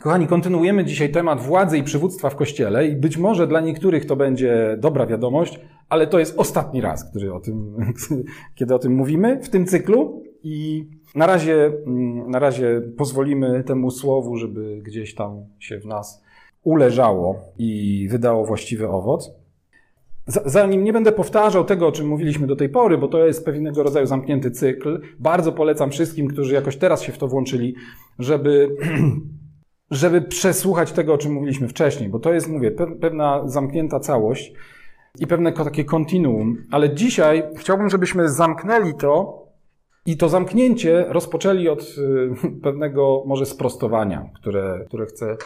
Kochani, kontynuujemy dzisiaj temat władzy i przywództwa w Kościele i być może dla niektórych to będzie dobra wiadomość, ale to jest ostatni raz, który o tym, kiedy o tym mówimy w tym cyklu i na razie, mm, na razie pozwolimy temu słowu, żeby gdzieś tam się w nas uleżało i wydało właściwy owoc. Zanim nie będę powtarzał tego, o czym mówiliśmy do tej pory, bo to jest pewnego rodzaju zamknięty cykl, bardzo polecam wszystkim, którzy jakoś teraz się w to włączyli, żeby, żeby przesłuchać tego, o czym mówiliśmy wcześniej, bo to jest, mówię, pewna zamknięta całość i pewne takie kontinuum. Ale dzisiaj chciałbym, żebyśmy zamknęli to i to zamknięcie rozpoczęli od y, pewnego może sprostowania, które, które chcę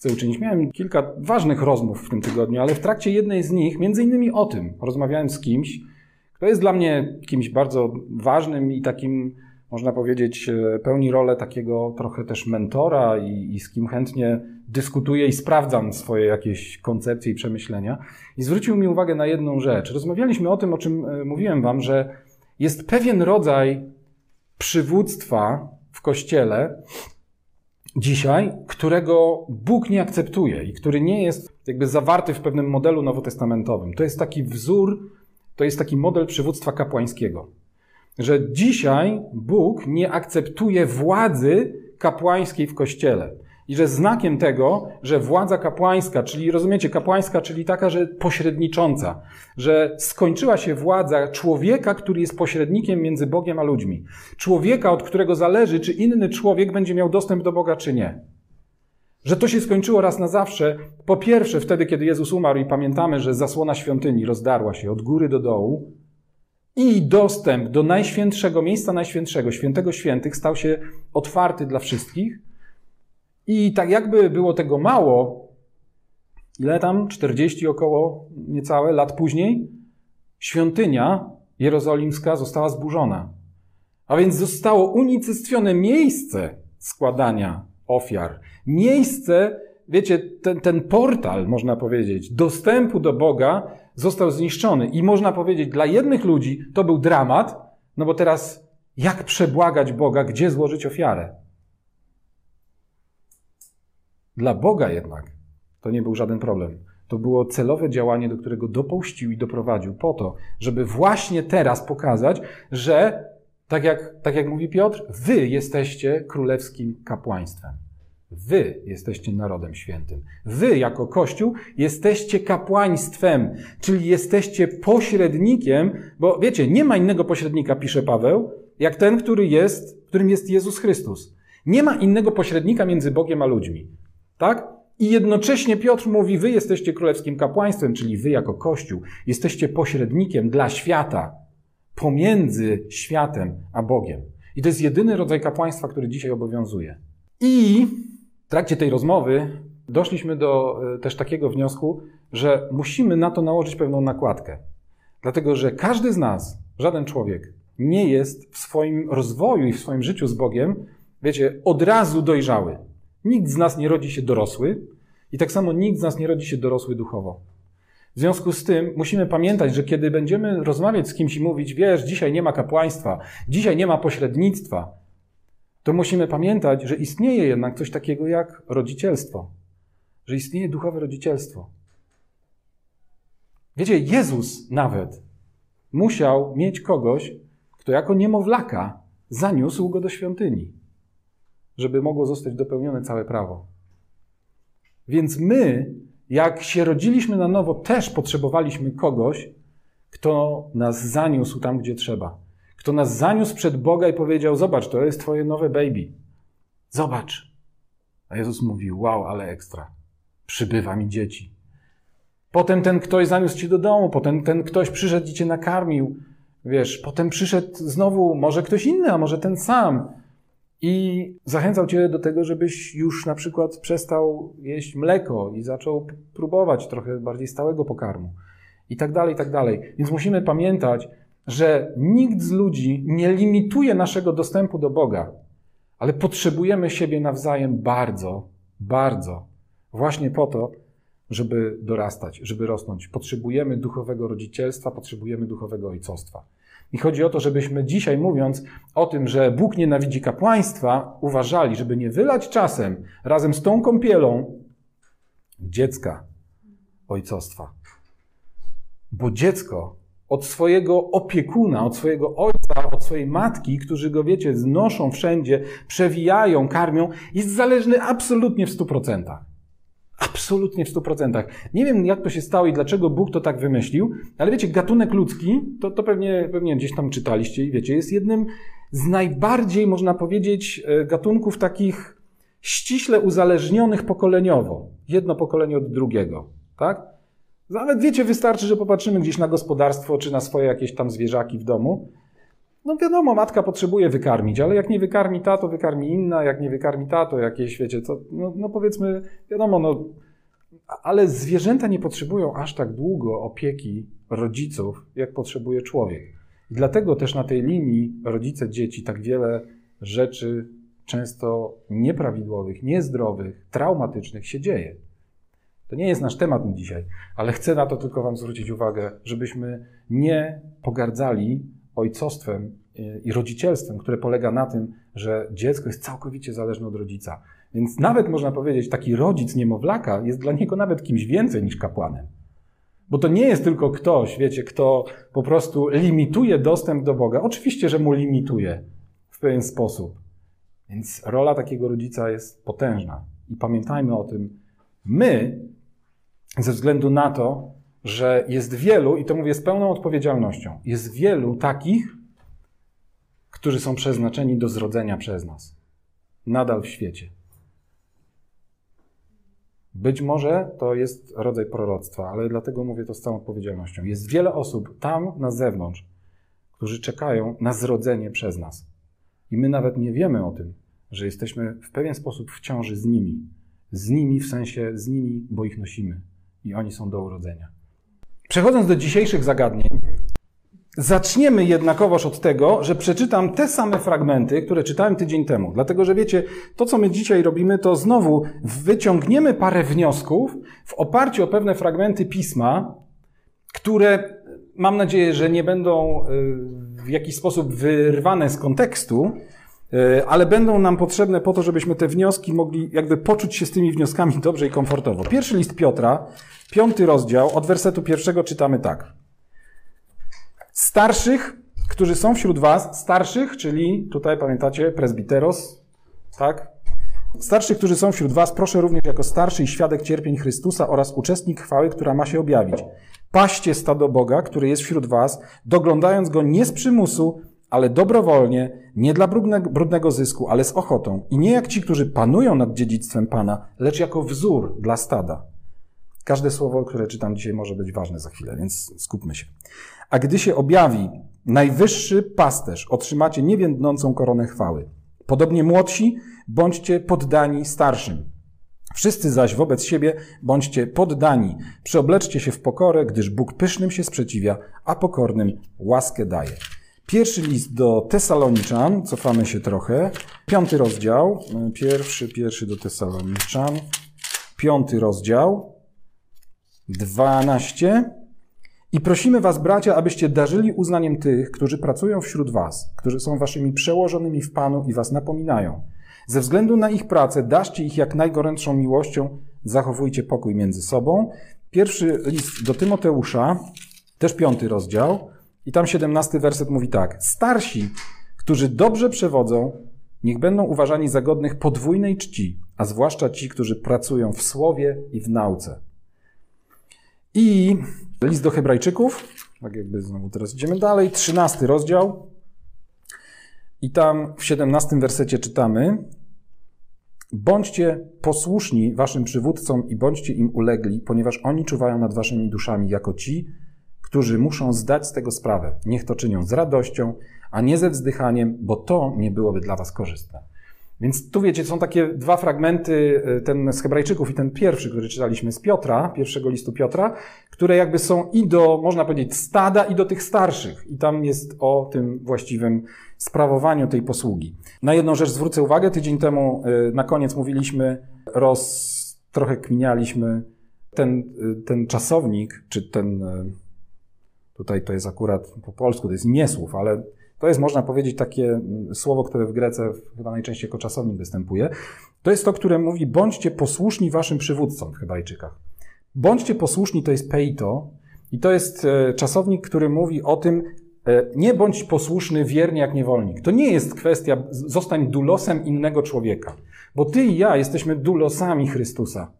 chcę uczynić. Miałem kilka ważnych rozmów w tym tygodniu, ale w trakcie jednej z nich, między innymi o tym, rozmawiałem z kimś, kto jest dla mnie kimś bardzo ważnym i takim, można powiedzieć, e, pełni rolę takiego trochę też mentora i, i z kim chętnie dyskutuję i sprawdzam swoje jakieś koncepcje i przemyślenia. I zwrócił mi uwagę na jedną rzecz. Rozmawialiśmy o tym, o czym e, mówiłem wam, że jest pewien rodzaj przywództwa w kościele, dzisiaj, którego Bóg nie akceptuje i który nie jest jakby zawarty w pewnym modelu nowotestamentowym. To jest taki wzór, to jest taki model przywództwa kapłańskiego. Że dzisiaj Bóg nie akceptuje władzy kapłańskiej w kościele. I że znakiem tego, że władza kapłańska, czyli rozumiecie, kapłańska, czyli taka, że pośrednicząca, że skończyła się władza człowieka, który jest pośrednikiem między Bogiem a ludźmi. Człowieka, od którego zależy, czy inny człowiek będzie miał dostęp do Boga, czy nie. Że to się skończyło raz na zawsze. Po pierwsze, wtedy, kiedy Jezus umarł i pamiętamy, że zasłona świątyni rozdarła się od góry do dołu i dostęp do najświętszego miejsca najświętszego, świętego świętych, stał się otwarty dla wszystkich. I tak jakby było tego mało, ile tam, 40 około niecałe lat później, świątynia jerozolimska została zburzona. A więc zostało unicestwione miejsce składania ofiar. Miejsce, wiecie, ten, ten portal, można powiedzieć, dostępu do Boga został zniszczony. I można powiedzieć, dla jednych ludzi to był dramat, no bo teraz jak przebłagać Boga, gdzie złożyć ofiarę? Dla Boga jednak to nie był żaden problem. To było celowe działanie, do którego dopuścił i doprowadził po to, żeby właśnie teraz pokazać, że, tak jak, tak jak mówi Piotr, wy jesteście królewskim kapłaństwem. Wy jesteście narodem świętym. Wy, jako Kościół, jesteście kapłaństwem, czyli jesteście pośrednikiem, bo wiecie, nie ma innego pośrednika, pisze Paweł, jak ten, który jest, którym jest Jezus Chrystus. Nie ma innego pośrednika między Bogiem a ludźmi. Tak? I jednocześnie Piotr mówi: Wy jesteście królewskim kapłaństwem, czyli wy jako Kościół jesteście pośrednikiem dla świata, pomiędzy światem a Bogiem. I to jest jedyny rodzaj kapłaństwa, który dzisiaj obowiązuje. I trakcie tej rozmowy doszliśmy do e, też takiego wniosku, że musimy na to nałożyć pewną nakładkę. Dlatego, że każdy z nas, żaden człowiek, nie jest w swoim rozwoju i w swoim życiu z Bogiem, wiecie, od razu dojrzały. Nikt z nas nie rodzi się dorosły i tak samo nikt z nas nie rodzi się dorosły duchowo. W związku z tym musimy pamiętać, że kiedy będziemy rozmawiać z kimś i mówić, wiesz, dzisiaj nie ma kapłaństwa, dzisiaj nie ma pośrednictwa, to musimy pamiętać, że istnieje jednak coś takiego jak rodzicielstwo. Że istnieje duchowe rodzicielstwo. Wiecie, Jezus nawet musiał mieć kogoś, kto jako niemowlaka zaniósł go do świątyni żeby mogło zostać dopełnione całe prawo. Więc my, jak się rodziliśmy na nowo, też potrzebowaliśmy kogoś, kto nas zaniósł tam, gdzie trzeba. Kto nas zaniósł przed Boga i powiedział: Zobacz, to jest Twoje nowe baby. Zobacz. A Jezus mówił: Wow, ale ekstra. Przybywa mi dzieci. Potem ten ktoś zaniósł ci do domu, potem ten ktoś przyszedł i cię nakarmił. Wiesz, potem przyszedł znowu może ktoś inny, a może ten sam. I zachęcał Cię do tego, żebyś już na przykład przestał jeść mleko i zaczął próbować trochę bardziej stałego pokarmu. I tak dalej, i tak dalej. Więc musimy pamiętać, że nikt z ludzi nie limituje naszego dostępu do Boga, ale potrzebujemy siebie nawzajem bardzo, bardzo, właśnie po to, żeby dorastać, żeby rosnąć. Potrzebujemy duchowego rodzicielstwa, potrzebujemy duchowego ojcostwa. I chodzi o to, żebyśmy dzisiaj mówiąc o tym, że Bóg nienawidzi kapłaństwa, uważali, żeby nie wylać czasem razem z tą kąpielą dziecka ojcostwa. Bo dziecko od swojego opiekuna, od swojego ojca, od swojej matki, którzy go, wiecie, znoszą wszędzie, przewijają, karmią, jest zależny absolutnie w stu procentach. Absolutnie w stu procentach. Nie wiem, jak to się stało i dlaczego Bóg to tak wymyślił, ale wiecie, gatunek ludzki, to, to pewnie, pewnie gdzieś tam czytaliście i wiecie, jest jednym z najbardziej, można powiedzieć, e, gatunków takich ściśle uzależnionych pokoleniowo. Jedno pokolenie od drugiego, tak? Nawet wiecie, wystarczy, że popatrzymy gdzieś na gospodarstwo czy na swoje jakieś tam zwierzaki w domu. No wiadomo, matka potrzebuje wykarmić, ale jak nie wykarmi ta, to wykarmi inna, jak nie wykarmi ta, to jakieś, wiecie, co, no, no powiedzmy, wiadomo, no, ale zwierzęta nie potrzebują aż tak długo opieki rodziców, jak potrzebuje człowiek. I dlatego też na tej linii rodzice dzieci tak wiele rzeczy często nieprawidłowych, niezdrowych, traumatycznych się dzieje. To nie jest nasz temat dzisiaj, ale chcę na to tylko Wam zwrócić uwagę, żebyśmy nie pogardzali ojcostwem i rodzicielstwem, które polega na tym, że dziecko jest całkowicie zależne od rodzica. Więc nawet można powiedzieć, taki rodzic niemowlaka jest dla niego nawet kimś więcej niż kapłanem. Bo to nie jest tylko ktoś, wiecie, kto po prostu limituje dostęp do Boga. Oczywiście, że mu limituje w pewien sposób. Więc rola takiego rodzica jest potężna. I pamiętajmy o tym, my, ze względu na to, że jest wielu, i to mówię z pełną odpowiedzialnością, jest wielu takich, którzy są przeznaczeni do zrodzenia przez nas. Nadal w świecie. Być może to jest rodzaj proroctwa, ale dlatego mówię to z całą odpowiedzialnością. Jest wiele osób tam na zewnątrz, którzy czekają na zrodzenie przez nas. I my nawet nie wiemy o tym, że jesteśmy w pewien sposób w ciąży z nimi. Z nimi w sensie z nimi, bo ich nosimy i oni są do urodzenia. Przechodząc do dzisiejszych zagadnień, zaczniemy jednakowoż od tego, że przeczytam te same fragmenty, które czytałem tydzień temu. Dlatego, że wiecie, to co my dzisiaj robimy, to znowu wyciągniemy parę wniosków w oparciu o pewne fragmenty pisma, które mam nadzieję, że nie będą y, w jakiś sposób wyrwane z kontekstu, ale będą nam potrzebne po to, żebyśmy te wnioski mogli jakby poczuć się z tymi wnioskami dobrze i komfortowo. Pierwszy list Piotra, piąty rozdział, od wersetu pierwszego czytamy tak. Starszych, którzy są wśród was, starszych, czyli tutaj pamiętacie, presbiteros, tak? Starszych, którzy są wśród was, proszę również jako starszy i świadek cierpień Chrystusa oraz uczestnik chwały, która ma się objawić. Paście stado Boga, który jest wśród was, doglądając go nie z przymusu, ale dobrowolnie, nie dla brudnego zysku, ale z ochotą. I nie jak ci, którzy panują nad dziedzictwem Pana, lecz jako wzór dla stada. Każde słowo, które czytam dzisiaj, może być ważne za chwilę, więc skupmy się. A gdy się objawi najwyższy pasterz, otrzymacie niewiędnącą koronę chwały. Podobnie młodsi, bądźcie poddani starszym. Wszyscy zaś wobec siebie bądźcie poddani. Przyobleczcie się w pokorę, gdyż Bóg pysznym się sprzeciwia, a pokornym łaskę daje. Pierwszy list do Tesaloniczan, cofamy się trochę. Piąty rozdział, pierwszy, pierwszy do Tesaloniczan, piąty rozdział, dwanaście. I prosimy Was, bracia, abyście darzyli uznaniem tych, którzy pracują wśród Was, którzy są Waszymi przełożonymi w Panu i Was napominają. Ze względu na ich pracę, daszcie ich jak najgorętszą miłością, zachowujcie pokój między sobą. Pierwszy list do Tymoteusza, też piąty rozdział, i tam siedemnasty werset mówi tak. Starsi, którzy dobrze przewodzą, niech będą uważani za godnych podwójnej czci, a zwłaszcza ci, którzy pracują w słowie i w nauce. I list do Hebrajczyków, tak jakby znowu teraz idziemy dalej, trzynasty rozdział. I tam w siedemnastym wersecie czytamy: Bądźcie posłuszni waszym przywódcom i bądźcie im ulegli, ponieważ oni czuwają nad waszymi duszami jako ci, którzy muszą zdać z tego sprawę. Niech to czynią z radością, a nie ze wzdychaniem, bo to nie byłoby dla was korzystne. Więc tu wiecie, są takie dwa fragmenty, y, ten z Hebrajczyków i ten pierwszy, który czytaliśmy z Piotra, pierwszego listu Piotra, które jakby są i do, można powiedzieć, stada, i do tych starszych. I tam jest o tym właściwym sprawowaniu tej posługi. Na jedną rzecz zwrócę uwagę. Tydzień temu y, na koniec mówiliśmy, roz, trochę kminialiśmy ten, y, ten czasownik, czy ten, Tutaj to jest akurat po polsku, to jest nie słów, ale to jest, można powiedzieć, takie mm, słowo, które w Grece chyba najczęściej jako czasownik występuje. To jest to, które mówi, bądźcie posłuszni waszym przywódcom w Hebrajczykach. Bądźcie posłuszni to jest peito i to jest e, czasownik, który mówi o tym, e, nie bądź posłuszny wiernie jak niewolnik. To nie jest kwestia, zostań dulosem innego człowieka, bo ty i ja jesteśmy dulosami Chrystusa.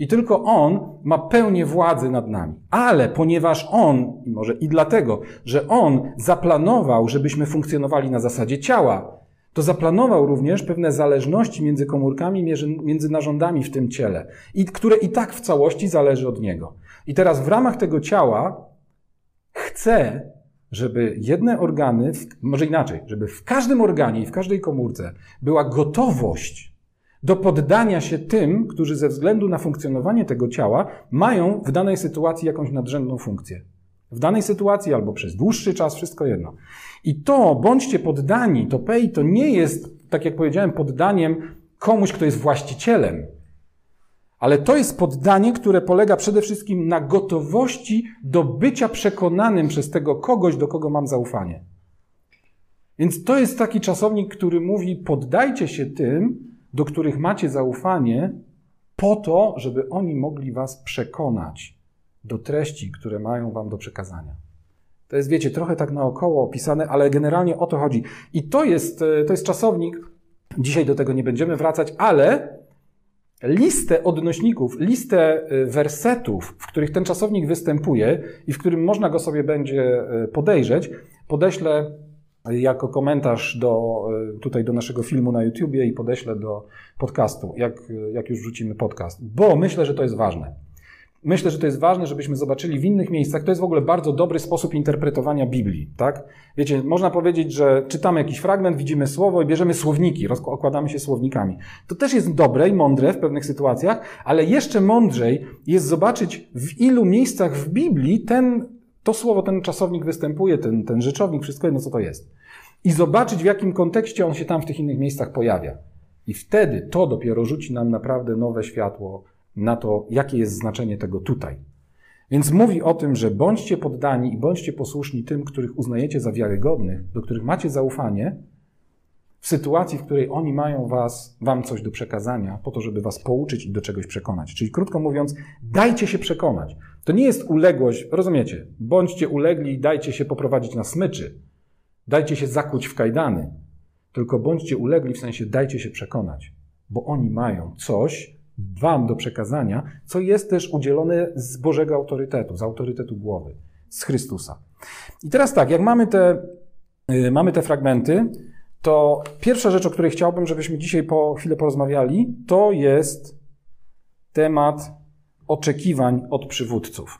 I tylko On ma pełnię władzy nad nami. Ale ponieważ On, i może i dlatego, że On zaplanował, żebyśmy funkcjonowali na zasadzie ciała, to zaplanował również pewne zależności między komórkami, między narządami w tym ciele, które i tak w całości zależy od Niego. I teraz w ramach tego ciała chce, żeby jedne organy, może inaczej, żeby w każdym organie i w każdej komórce była gotowość do poddania się tym, którzy ze względu na funkcjonowanie tego ciała mają w danej sytuacji jakąś nadrzędną funkcję. W danej sytuacji albo przez dłuższy czas, wszystko jedno. I to, bądźcie poddani, to pej, to nie jest, tak jak powiedziałem, poddaniem komuś, kto jest właścicielem. Ale to jest poddanie, które polega przede wszystkim na gotowości do bycia przekonanym przez tego kogoś, do kogo mam zaufanie. Więc to jest taki czasownik, który mówi: poddajcie się tym, do których macie zaufanie, po to, żeby oni mogli was przekonać do treści, które mają wam do przekazania. To jest, wiecie, trochę tak naokoło opisane, ale generalnie o to chodzi. I to jest, e, to jest czasownik, dzisiaj do tego nie będziemy wracać, ale listę odnośników, listę e, wersetów, w których ten czasownik występuje i w którym można go sobie będzie e, podejrzeć, podeślę jako komentarz do, e, tutaj do naszego filmu na YouTubie i podeślę do podcastu, jak, jak już wrzucimy podcast, bo myślę, że to jest ważne. Myślę, że to jest ważne, żebyśmy zobaczyli w innych miejscach. To jest w ogóle bardzo dobry sposób interpretowania Biblii, tak? Wiecie, można powiedzieć, że czytamy jakiś fragment, widzimy słowo i bierzemy słowniki, okładamy się słownikami. To też jest dobre i mądre w pewnych sytuacjach, ale jeszcze mądrzej jest zobaczyć, w ilu miejscach w Biblii ten to słowo, ten czasownik występuje, ten, ten rzeczownik, wszystko jedno, co to jest. I zobaczyć, w jakim kontekście on się tam w tych innych miejscach pojawia. I wtedy to dopiero rzuci nam naprawdę nowe światło na to, jakie jest znaczenie tego tutaj. Więc mówi o tym, że bądźcie poddani i bądźcie posłuszni tym, których uznajecie za wiarygodnych, do których macie zaufanie, w sytuacji, w której oni mają was, wam coś do przekazania, po to, żeby was pouczyć i do czegoś przekonać. Czyli krótko mówiąc, dajcie się przekonać. To nie jest uległość, rozumiecie? Bądźcie ulegli i dajcie się poprowadzić na smyczy. Dajcie się zakuć w kajdany. Tylko bądźcie ulegli w sensie dajcie się przekonać, bo oni mają coś wam do przekazania, co jest też udzielone z Bożego autorytetu, z autorytetu głowy, z Chrystusa. I teraz tak, jak mamy te, yy, mamy te fragmenty, to pierwsza rzecz, o której chciałbym, żebyśmy dzisiaj po chwilę porozmawiali, to jest temat oczekiwań od przywódców.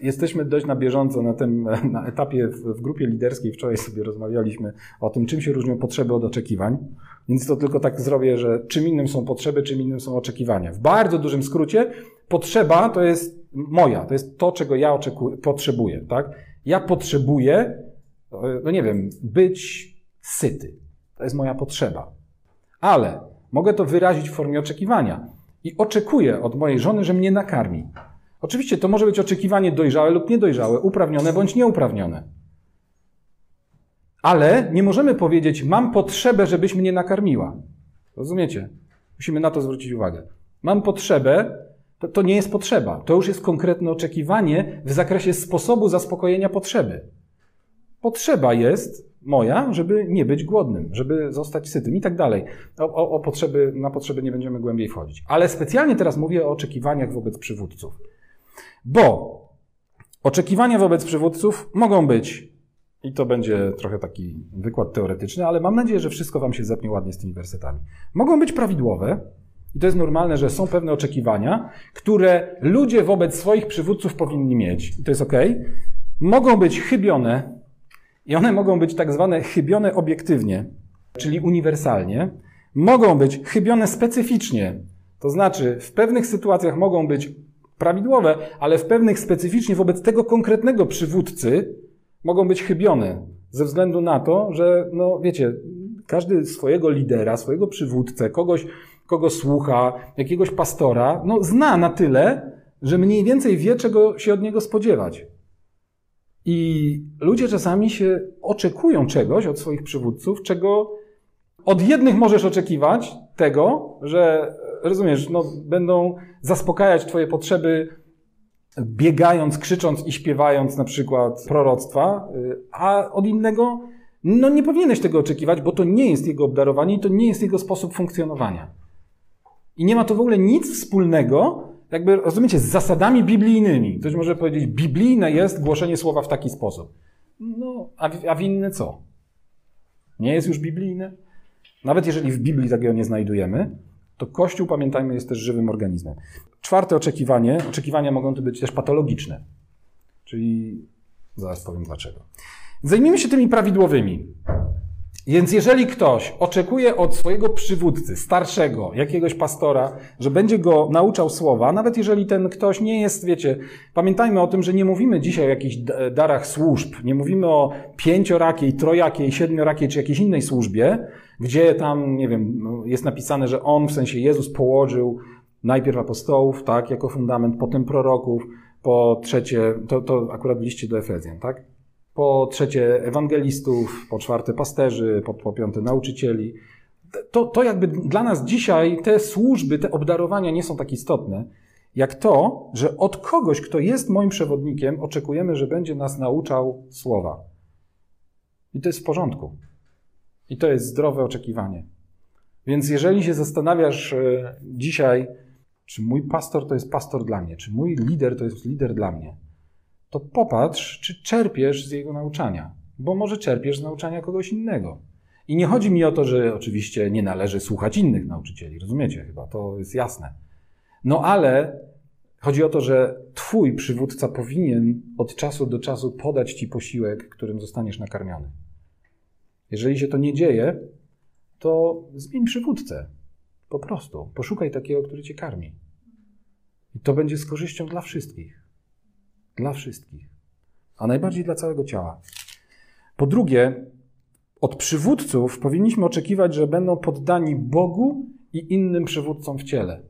Jesteśmy dość na bieżąco na tym na etapie w, w, grupie liderskiej. Wczoraj sobie rozmawialiśmy o tym, czym się różnią potrzeby od oczekiwań. Więc to tylko tak zrobię, że czym innym są potrzeby, czym innym są oczekiwania. W bardzo dużym skrócie, potrzeba to jest moja, to jest to, czego ja oczekuję, potrzebuję. Tak? Ja potrzebuję, no nie wiem, być syty. To jest moja potrzeba. Ale mogę to wyrazić w formie oczekiwania i oczekuję od mojej żony, że mnie nakarmi. Oczywiście to może być oczekiwanie dojrzałe lub niedojrzałe, uprawnione bądź nieuprawnione. Ale nie możemy powiedzieć, mam potrzebę, żebyś mnie nakarmiła. Rozumiecie? Musimy na to zwrócić uwagę. Mam potrzebę, to, to nie jest potrzeba. To już jest konkretne oczekiwanie w zakresie sposobu zaspokojenia potrzeby. Potrzeba jest moja, żeby nie być głodnym, żeby zostać sytym i tak dalej. O, o, o, potrzeby, na potrzeby nie będziemy głębiej wchodzić. Ale specjalnie teraz mówię o oczekiwaniach wobec przywódców. Bo oczekiwania wobec przywódców mogą być, i to będzie trochę taki wykład teoretyczny, ale mam nadzieję, że wszystko Wam się zepnie ładnie z tymi wersetami. Mogą być prawidłowe, i to jest normalne, że są pewne oczekiwania, które ludzie wobec swoich przywódców powinni mieć, i to jest ok. Mogą być chybione, i one mogą być tak zwane chybione obiektywnie, czyli uniwersalnie. Mogą być chybione specyficznie, to znaczy w pewnych sytuacjach mogą być prawidłowe, ale w pewnych specyficznie wobec tego konkretnego przywódcy mogą być chybione. Ze względu na to, że, no wiecie, każdy swojego lidera, swojego przywódcę, kogoś, kogo słucha, jakiegoś pastora, no zna na tyle, że mniej więcej wie, czego się od niego spodziewać. I ludzie czasami się oczekują czegoś od swoich przywódców, czego od jednych możesz oczekiwać tego, że rozumiesz, no, będą zaspokajać Twoje potrzeby, biegając, krzycząc i śpiewając na przykład proroctwa, y, a od innego, no nie powinieneś tego oczekiwać, bo to nie jest jego obdarowanie i to nie jest jego sposób funkcjonowania. I nie ma to w ogóle nic wspólnego, jakby, rozumiecie, z zasadami biblijnymi. Ktoś może powiedzieć, biblijne jest głoszenie słowa w taki sposób. No, a, a w inny co? Nie jest już biblijne? Nawet jeżeli w Biblii takiego nie znajdujemy, to Kościół, pamiętajmy, jest też żywym organizmem. Czwarte oczekiwanie. Oczekiwania mogą to być też patologiczne. Czyli zaraz powiem dlaczego. Zajmijmy się tymi prawidłowymi. Więc jeżeli ktoś oczekuje od swojego przywódcy, starszego, jakiegoś pastora, że będzie go nauczał słowa, nawet jeżeli ten ktoś nie jest, wiecie, pamiętajmy o tym, że nie mówimy dzisiaj o jakichś darach służb, nie mówimy o pięciorakiej, trojakiej, siedmiorakiej czy jakiejś innej służbie, gdzie tam, nie wiem, jest napisane, że on, w sensie Jezus położył najpierw apostołów, tak, jako fundament, potem proroków, po trzecie, to, to akurat w liście do Efezjan, tak? Po trzecie ewangelistów, po czwarte pasterzy, po, po piąte nauczycieli. To, to jakby dla nas dzisiaj te służby, te obdarowania nie są tak istotne, jak to, że od kogoś, kto jest moim przewodnikiem, oczekujemy, że będzie nas nauczał słowa. I to jest w porządku. I to jest zdrowe oczekiwanie. Więc jeżeli się zastanawiasz e, dzisiaj, czy mój pastor to jest pastor dla mnie, czy mój lider to jest lider dla mnie, to popatrz, czy czerpiesz z jego nauczania, bo może czerpiesz z nauczania kogoś innego. I nie chodzi mi o to, że oczywiście nie należy słuchać innych nauczycieli, rozumiecie chyba, to jest jasne. No ale chodzi o to, że Twój przywódca powinien od czasu do czasu podać Ci posiłek, którym zostaniesz nakarmiony. Jeżeli się to nie dzieje, to zmień przywódcę. Po prostu. Poszukaj takiego, który cię karmi. I to będzie z korzyścią dla wszystkich. Dla wszystkich. A najbardziej dla całego ciała. Po drugie, od przywódców powinniśmy oczekiwać, że będą poddani Bogu i innym przywódcom w ciele.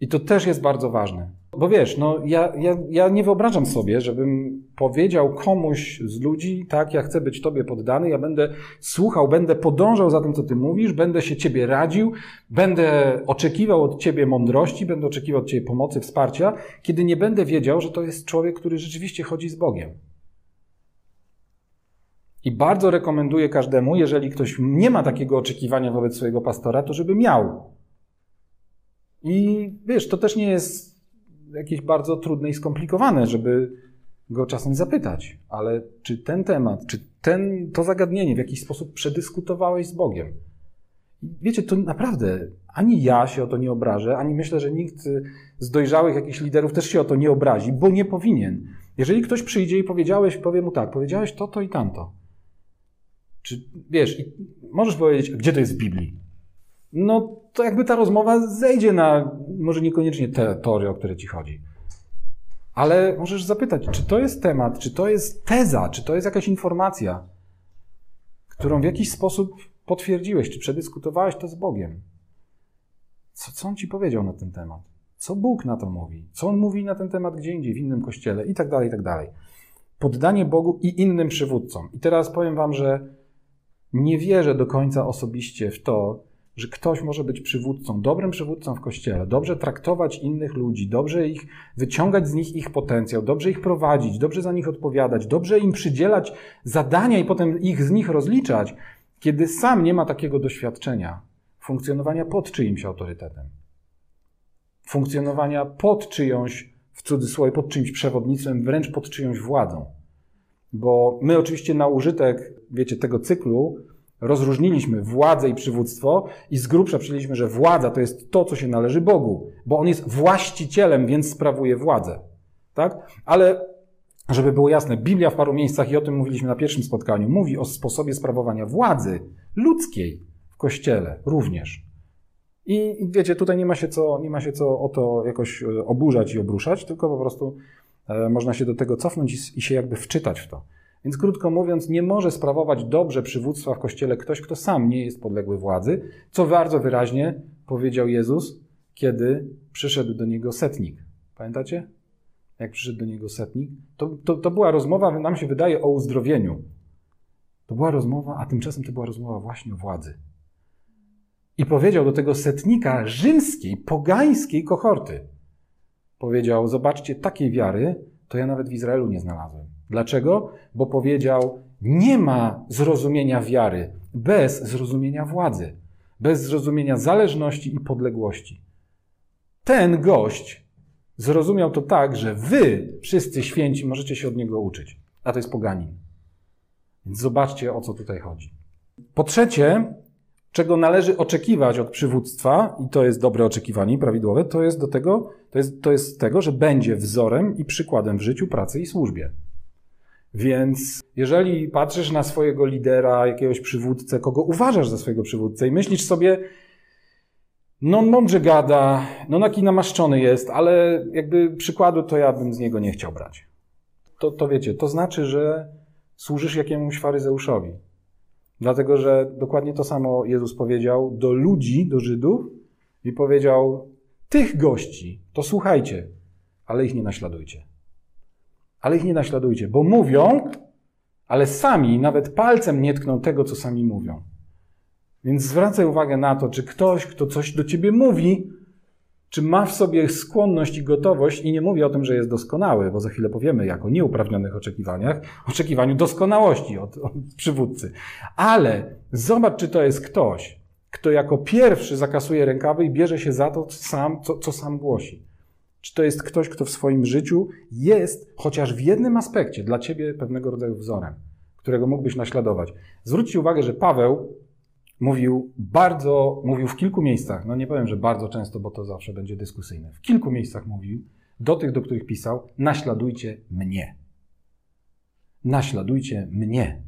I to też jest bardzo ważne. Bo wiesz, no ja, ja, ja nie wyobrażam sobie, żebym powiedział komuś z ludzi, tak, ja chcę być Tobie poddany, ja będę słuchał, będę podążał za tym, co Ty mówisz, będę się Ciebie radził, będę oczekiwał od Ciebie mądrości, będę oczekiwał od Ciebie pomocy, wsparcia, kiedy nie będę wiedział, że to jest człowiek, który rzeczywiście chodzi z Bogiem. I bardzo rekomenduję każdemu, jeżeli ktoś nie ma takiego oczekiwania wobec swojego pastora, to żeby miał. I wiesz, to też nie jest jakieś bardzo trudne i skomplikowane, żeby go czasem zapytać, ale czy ten temat, czy ten, to zagadnienie w jakiś sposób przedyskutowałeś z Bogiem? Wiecie, to naprawdę ani ja się o to nie obrażę, ani myślę, że nikt z dojrzałych jakichś liderów też się o to nie obrazi, bo nie powinien. Jeżeli ktoś przyjdzie i powiedziałeś, powie mu tak, powiedziałeś to, to i tamto. Czy wiesz, możesz powiedzieć, gdzie to jest w Biblii? no to jakby ta rozmowa zejdzie na może niekoniecznie te teorię, o które ci chodzi. Ale możesz zapytać, czy to jest temat, czy to jest teza, czy to jest jakaś informacja, którą w jakiś sposób potwierdziłeś, czy przedyskutowałeś to z Bogiem. Co, co on ci powiedział na ten temat? Co Bóg na to mówi? Co on mówi na ten temat gdzie indziej, w innym kościele i tak dalej, i tak dalej. Poddanie Bogu i innym przywódcom. I teraz powiem wam, że nie wierzę do końca osobiście w to, że ktoś może być przywódcą, dobrym przywódcą w kościele, dobrze traktować innych ludzi, dobrze ich wyciągać z nich ich potencjał, dobrze ich prowadzić, dobrze za nich odpowiadać, dobrze im przydzielać zadania i potem ich z nich rozliczać, kiedy sam nie ma takiego doświadczenia funkcjonowania pod czyimś autorytetem, funkcjonowania pod czyjąś, w cudzysłowie, pod czyimś przewodnictwem, wręcz pod czyjąś władzą. Bo my oczywiście na użytek, wiecie, tego cyklu rozróżniliśmy władzę i przywództwo i z grubsza przyjęliśmy, że władza to jest to, co się należy Bogu, bo On jest właścicielem, więc sprawuje władzę. Tak? Ale żeby było jasne, Biblia w paru miejscach, i o tym mówiliśmy na pierwszym spotkaniu, mówi o sposobie sprawowania władzy ludzkiej w Kościele również. I wiecie, tutaj nie ma się co, nie ma się co o to jakoś e, oburzać i obruszać, tylko po prostu e, można się do tego cofnąć i, i się jakby wczytać w to. Więc krótko mówiąc, nie może sprawować dobrze przywództwa w kościele ktoś, kto sam nie jest podległy władzy, co bardzo wyraźnie powiedział Jezus, kiedy przyszedł do niego setnik. Pamiętacie? jak przyszedł do niego setnik, to, to, to była rozmowa, nam się wydaje, o uzdrowieniu. To była rozmowa, a tymczasem to była rozmowa właśnie o władzy. I powiedział do tego setnika rzymskiej, pogańskiej kohorty. Powiedział: Zobaczcie, takiej wiary to ja nawet w Izraelu nie znalazłem. Dlaczego? Bo powiedział: Nie ma zrozumienia wiary bez zrozumienia władzy, bez zrozumienia zależności i podległości. Ten gość zrozumiał to tak, że wy, wszyscy święci, możecie się od niego uczyć. A to jest poganin. Więc zobaczcie, o co tutaj chodzi. Po trzecie, czego należy oczekiwać od przywództwa, i to jest dobre oczekiwanie, prawidłowe, to jest do tego, to jest, to jest tego, że będzie wzorem i przykładem w życiu, pracy i służbie. Więc jeżeli patrzysz na swojego lidera, jakiegoś przywódcę, kogo uważasz za swojego przywódcę i myślisz sobie, no mądrze gada, no taki namaszczony jest, ale jakby przykładu to ja bym z niego nie chciał brać. To, to wiecie, to znaczy, że służysz jakiemuś faryzeuszowi. Dlatego, że dokładnie to samo Jezus powiedział do ludzi, do Żydów i powiedział: Tych gości, to słuchajcie, ale ich nie naśladujcie. Ale ich nie naśladujcie, bo mówią, ale sami nawet palcem nie tkną tego, co sami mówią. Więc zwracaj uwagę na to, czy ktoś, kto coś do ciebie mówi, czy ma w sobie skłonność i gotowość, i nie mówię o tym, że jest doskonały, bo za chwilę powiemy jak o nieuprawnionych oczekiwaniach, oczekiwaniu doskonałości od, od przywódcy. Ale zobacz, czy to jest ktoś, kto jako pierwszy zakasuje rękawy i bierze się za to, sam, co, co sam głosi. Czy to jest ktoś, kto w swoim życiu jest chociaż w jednym aspekcie dla ciebie pewnego rodzaju wzorem, którego mógłbyś naśladować. Zwróćcie uwagę, że Paweł mówił bardzo, mówił w kilku miejscach, no nie powiem, że bardzo często, bo to zawsze będzie dyskusyjne, w kilku miejscach mówił do tych, do których pisał, naśladujcie mnie. Naśladujcie mnie.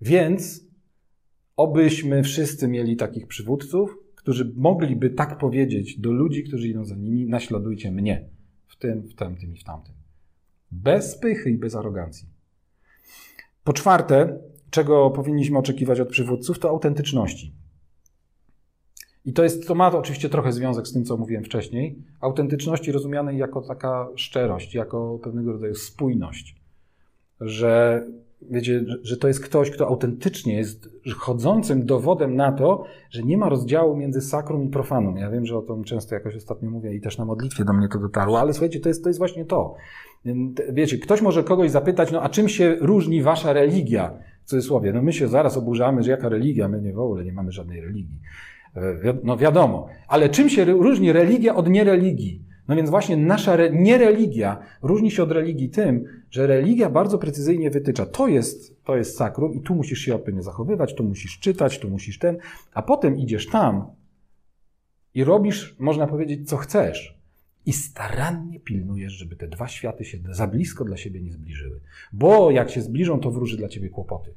Więc obyśmy wszyscy mieli takich przywódców, którzy mogliby tak powiedzieć do ludzi, którzy idą za nimi, naśladujcie mnie w tym, w tamtym i w tamtym. Bez pychy i bez arogancji. Po czwarte, czego powinniśmy oczekiwać od przywódców, to autentyczności. I to, jest, to ma oczywiście trochę związek z tym, co mówiłem wcześniej. Autentyczności rozumianej jako taka szczerość, jako pewnego rodzaju spójność. Że wiecie, że to jest ktoś, kto autentycznie jest chodzącym dowodem na to, że nie ma rozdziału między sakrum i profanum. Ja wiem, że o tym często jakoś ostatnio mówię i też na modlitwie do mnie to dotarło, ale słuchajcie, to jest, to jest właśnie to. Wiecie, ktoś może kogoś zapytać, no a czym się różni wasza religia? W cudzysłowie, no my się zaraz oburzamy, że jaka religia, my nie w ogóle nie mamy żadnej religii. E, no wiadomo, ale czym się różni religia od niereligii? No więc właśnie nasza re, niereligia różni się od religii tym, że religia bardzo precyzyjnie wytycza, to jest, to jest sakrum i tu musisz się odpowiednio zachowywać, tu musisz czytać, tu musisz ten, a potem idziesz tam i robisz, można powiedzieć, co chcesz. I starannie pilnujesz, żeby te dwa światy się za blisko dla siebie nie zbliżyły. Bo jak się zbliżą, to wróży dla ciebie kłopoty.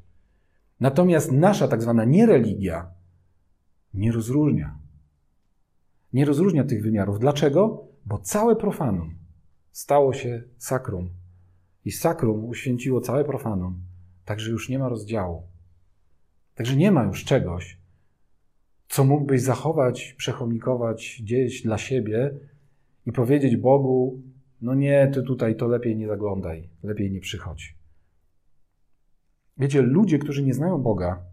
Natomiast nasza tak zwana niereligia nie rozróżnia. Nie rozróżnia tych wymiarów. Dlaczego? Bo całe profanum stało się sakrum. I sakrum uświęciło całe profanum. Także już nie ma rozdziału. Także nie ma już czegoś, co mógłbyś zachować, przechomikować gdzieś dla siebie, i powiedzieć Bogu: No nie, ty tutaj to lepiej nie zaglądaj, lepiej nie przychodź. Wiecie, ludzie, którzy nie znają Boga,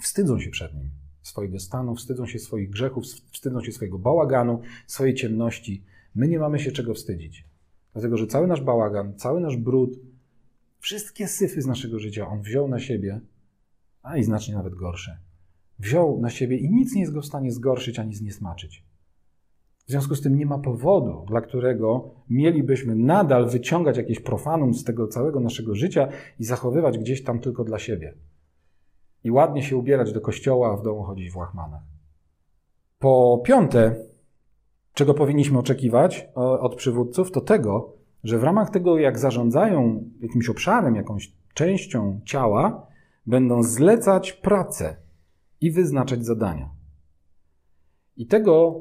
wstydzą się przed nim swojego stanu, wstydzą się swoich grzechów, wstydzą się swojego bałaganu, swojej ciemności. My nie mamy się czego wstydzić. Dlatego, że cały nasz bałagan, cały nasz brud, wszystkie syfy z naszego życia on wziął na siebie, a i znacznie nawet gorsze. Wziął na siebie i nic nie jest go w stanie zgorszyć ani zniesmaczyć. W związku z tym nie ma powodu, dla którego mielibyśmy nadal wyciągać jakieś profanum z tego całego naszego życia i zachowywać gdzieś tam tylko dla siebie. I ładnie się ubierać do kościoła, a w domu chodzić w łachmanach. Po piąte, czego powinniśmy oczekiwać od przywódców, to tego, że w ramach tego, jak zarządzają jakimś obszarem, jakąś częścią ciała, będą zlecać pracę i wyznaczać zadania. I tego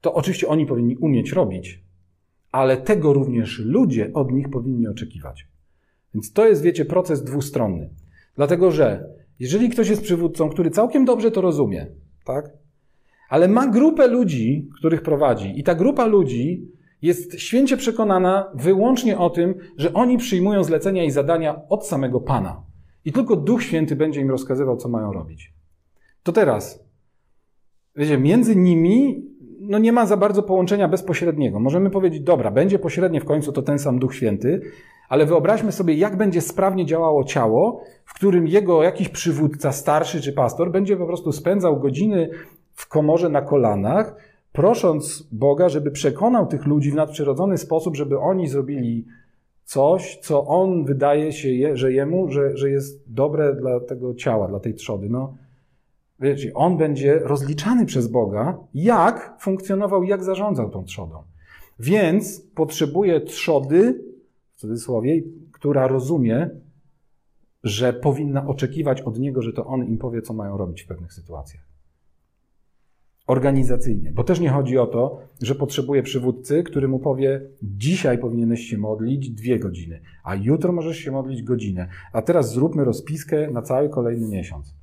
to oczywiście oni powinni umieć robić, ale tego również ludzie od nich powinni oczekiwać. Więc to jest, wiecie, proces dwustronny. Dlatego, że jeżeli ktoś jest przywódcą, który całkiem dobrze to rozumie, tak? Ale ma grupę ludzi, których prowadzi, i ta grupa ludzi jest święcie przekonana wyłącznie o tym, że oni przyjmują zlecenia i zadania od samego Pana. I tylko Duch Święty będzie im rozkazywał, co mają robić. To teraz, wiecie, między nimi no nie ma za bardzo połączenia bezpośredniego. Możemy powiedzieć, dobra, będzie pośrednie w końcu to ten sam Duch Święty, ale wyobraźmy sobie, jak będzie sprawnie działało ciało, w którym jego jakiś przywódca, starszy czy pastor, będzie po prostu spędzał godziny w komorze na kolanach, prosząc Boga, żeby przekonał tych ludzi w nadprzyrodzony sposób, żeby oni zrobili coś, co on wydaje się, że jemu, że, że jest dobre dla tego ciała, dla tej trzody. No, wiecie, on będzie rozliczany przez Boga, jak funkcjonował, jak zarządzał tą trzodą. Więc potrzebuje trzody, w cudzysłowie, która rozumie, że powinna oczekiwać od niego, że to on im powie, co mają robić w pewnych sytuacjach organizacyjnie. Bo też nie chodzi o to, że potrzebuje przywódcy, który mu powie, dzisiaj powinieneś się modlić dwie godziny, a jutro możesz się modlić godzinę, a teraz zróbmy rozpiskę na cały kolejny miesiąc.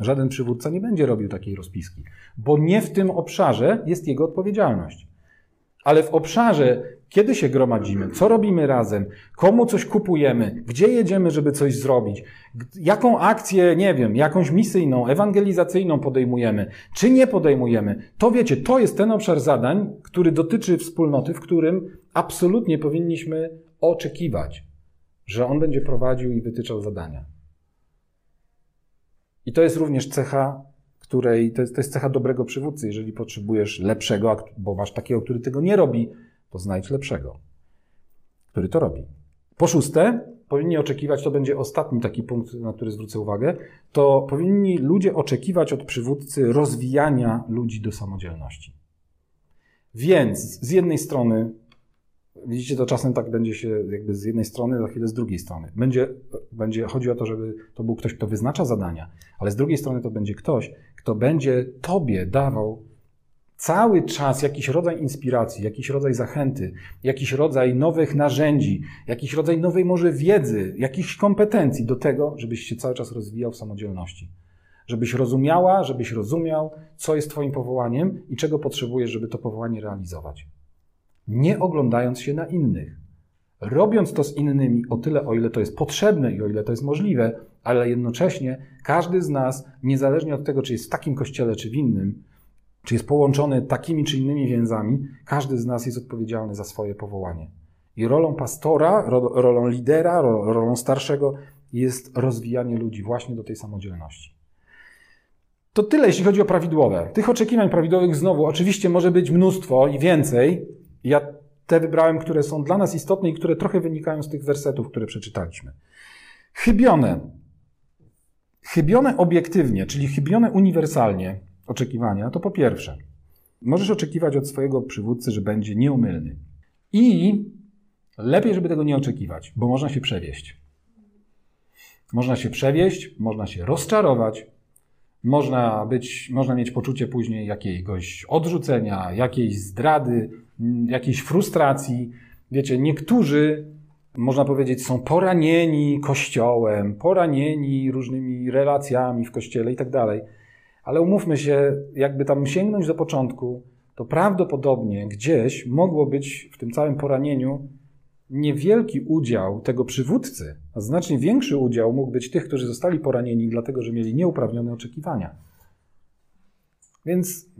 Żaden przywódca nie będzie robił takiej rozpiski, bo nie w tym obszarze jest jego odpowiedzialność. Ale w obszarze, kiedy się gromadzimy, co robimy razem, komu coś kupujemy, gdzie jedziemy, żeby coś zrobić, jaką akcję, nie wiem, jakąś misyjną, ewangelizacyjną podejmujemy, czy nie podejmujemy, to wiecie, to jest ten obszar zadań, który dotyczy wspólnoty, w którym absolutnie powinniśmy oczekiwać, że on będzie prowadził i wytyczał zadania. I to jest również cecha której to jest, to jest cecha dobrego przywódcy. Jeżeli potrzebujesz lepszego, bo masz takiego, który tego nie robi, to znajdź lepszego, który to robi. Po szóste, powinni oczekiwać, to będzie ostatni taki punkt, na który zwrócę uwagę, to powinni ludzie oczekiwać od przywódcy rozwijania ludzi do samodzielności. Więc z jednej strony Widzicie, to czasem tak będzie się jakby z jednej strony, za chwilę z drugiej strony. Będzie, będzie, chodzi o to, żeby to był ktoś, kto wyznacza zadania, ale z drugiej strony to będzie ktoś, kto będzie Tobie dawał cały czas jakiś rodzaj inspiracji, jakiś rodzaj zachęty, jakiś rodzaj nowych narzędzi, jakiś rodzaj nowej może wiedzy, jakichś kompetencji do tego, żebyś się cały czas rozwijał w samodzielności. Żebyś rozumiała, żebyś rozumiał, co jest Twoim powołaniem i czego potrzebujesz, żeby to powołanie realizować nie oglądając się na innych. Robiąc to z innymi o tyle, o ile to jest potrzebne i o ile to jest możliwe, ale jednocześnie każdy z nas, niezależnie od tego, czy jest w takim kościele, czy w innym, czy jest połączony takimi czy innymi więzami, każdy z nas jest odpowiedzialny za swoje powołanie. I rolą pastora, rolą lidera, rolą starszego jest rozwijanie ludzi właśnie do tej samodzielności. To tyle, jeśli chodzi o prawidłowe. Tych oczekiwań prawidłowych znowu oczywiście może być mnóstwo i więcej, ja te wybrałem, które są dla nas istotne i które trochę wynikają z tych wersetów, które przeczytaliśmy. Chybione. Chybione obiektywnie, czyli chybione uniwersalnie oczekiwania, to po pierwsze, możesz oczekiwać od swojego przywódcy, że będzie nieumylny. I lepiej, żeby tego nie oczekiwać, bo można się przewieść. Można się przewieść, można się rozczarować, można, być, można mieć poczucie później jakiegoś odrzucenia, jakiejś zdrady, jakiejś frustracji. Wiecie, niektórzy, można powiedzieć, są poranieni kościołem, poranieni różnymi relacjami w kościele i tak dalej. Ale umówmy się, jakby tam sięgnąć do początku, to prawdopodobnie gdzieś mogło być w tym całym poranieniu niewielki udział tego przywódcy, a znacznie większy udział mógł być tych, którzy zostali poranieni, dlatego że mieli nieuprawnione oczekiwania. Więc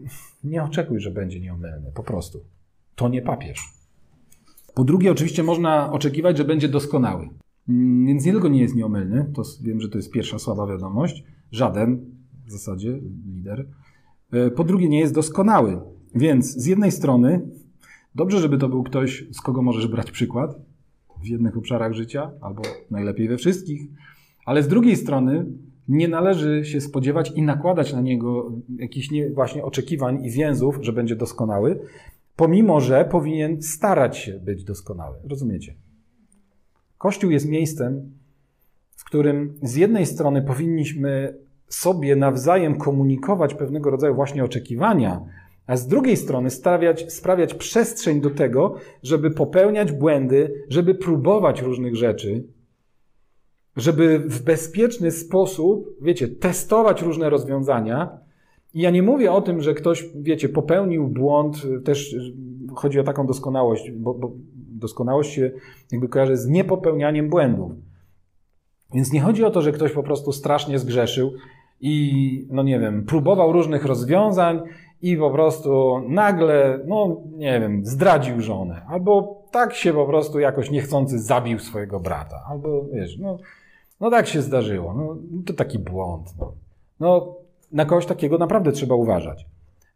nie oczekuj, że będzie nieomylny, po prostu. To nie papież. Po drugie, oczywiście można oczekiwać, że będzie doskonały. Mm, więc nie tylko nie jest nieomylny, to wiem, że to jest pierwsza słaba wiadomość, żaden w zasadzie lider. E, po drugie, nie jest doskonały. Więc z jednej strony Dobrze, żeby to był ktoś, z kogo możesz brać przykład w jednych obszarach życia, albo najlepiej we wszystkich, ale z drugiej strony nie należy się spodziewać i nakładać na niego jakichś nie, właśnie oczekiwań i więzów, że będzie doskonały, pomimo że powinien starać się być doskonały. Rozumiecie? Kościół jest miejscem, w którym z jednej strony powinniśmy sobie nawzajem komunikować pewnego rodzaju właśnie oczekiwania, a z drugiej strony sprawiać, przestrzeń do tego, żeby popełniać błędy, żeby próbować różnych rzeczy, żeby w bezpieczny sposób, wiecie, testować różne rozwiązania. I ja nie mówię o tym, że ktoś, wiecie, popełnił błąd, też chodzi o taką doskonałość, bo, bo doskonałość się jakby kojarzy z niepopełnianiem błędów. Więc nie chodzi o to, że ktoś po prostu strasznie zgrzeszył i, no nie wiem, próbował różnych rozwiązań i po prostu nagle, no nie wiem, zdradził żonę, albo tak się po prostu jakoś niechcący zabił swojego brata, albo wiesz, no, no tak się zdarzyło, no to taki błąd. No. no na kogoś takiego naprawdę trzeba uważać.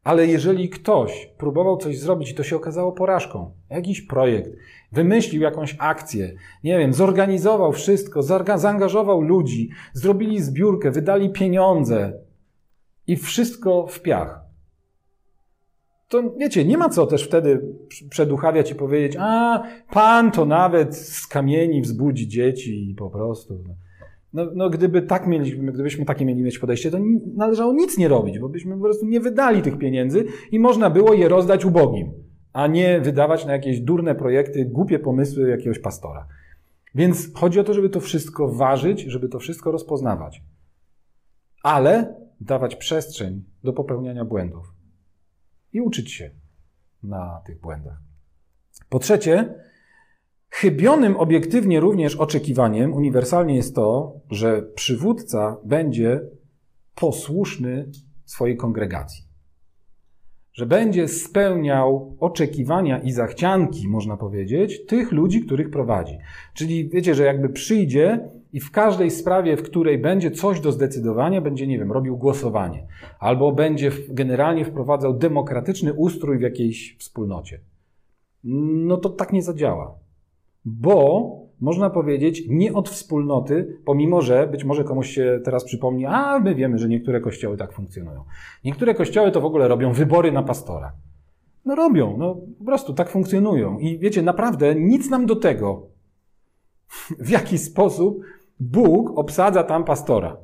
Ale jeżeli ktoś próbował coś zrobić i to się okazało porażką, jakiś projekt, wymyślił jakąś akcję, nie wiem, zorganizował wszystko, zaangażował ludzi, zrobili zbiórkę, wydali pieniądze i wszystko w piach, to wiecie, nie ma co też wtedy przeduchawiać i powiedzieć, a pan to nawet z kamieni wzbudzi dzieci i po prostu. No, no gdyby tak mieliśmy, gdybyśmy takie mieli mieć podejście, to należało nic nie robić, bo byśmy po prostu nie wydali tych pieniędzy i można było je rozdać ubogim, a nie wydawać na jakieś durne projekty, głupie pomysły jakiegoś pastora. Więc chodzi o to, żeby to wszystko ważyć, żeby to wszystko rozpoznawać. Ale dawać przestrzeń do popełniania błędów i uczyć się na tych błędach. Po trzecie, chybionym obiektywnie również oczekiwaniem uniwersalnie jest to, że przywódca będzie posłuszny swojej kongregacji. Że będzie spełniał oczekiwania i zachcianki, można powiedzieć, tych ludzi, których prowadzi. Czyli wiecie, że jakby przyjdzie i w każdej sprawie, w której będzie coś do zdecydowania, będzie, nie wiem, robił głosowanie, albo będzie generalnie wprowadzał demokratyczny ustrój w jakiejś wspólnocie. No to tak nie zadziała. Bo można powiedzieć, nie od wspólnoty, pomimo że być może komuś się teraz przypomni, a my wiemy, że niektóre kościoły tak funkcjonują. Niektóre kościoły to w ogóle robią wybory na pastora. No robią, no po prostu tak funkcjonują. I wiecie, naprawdę nic nam do tego, w jaki sposób Bóg obsadza tam pastora.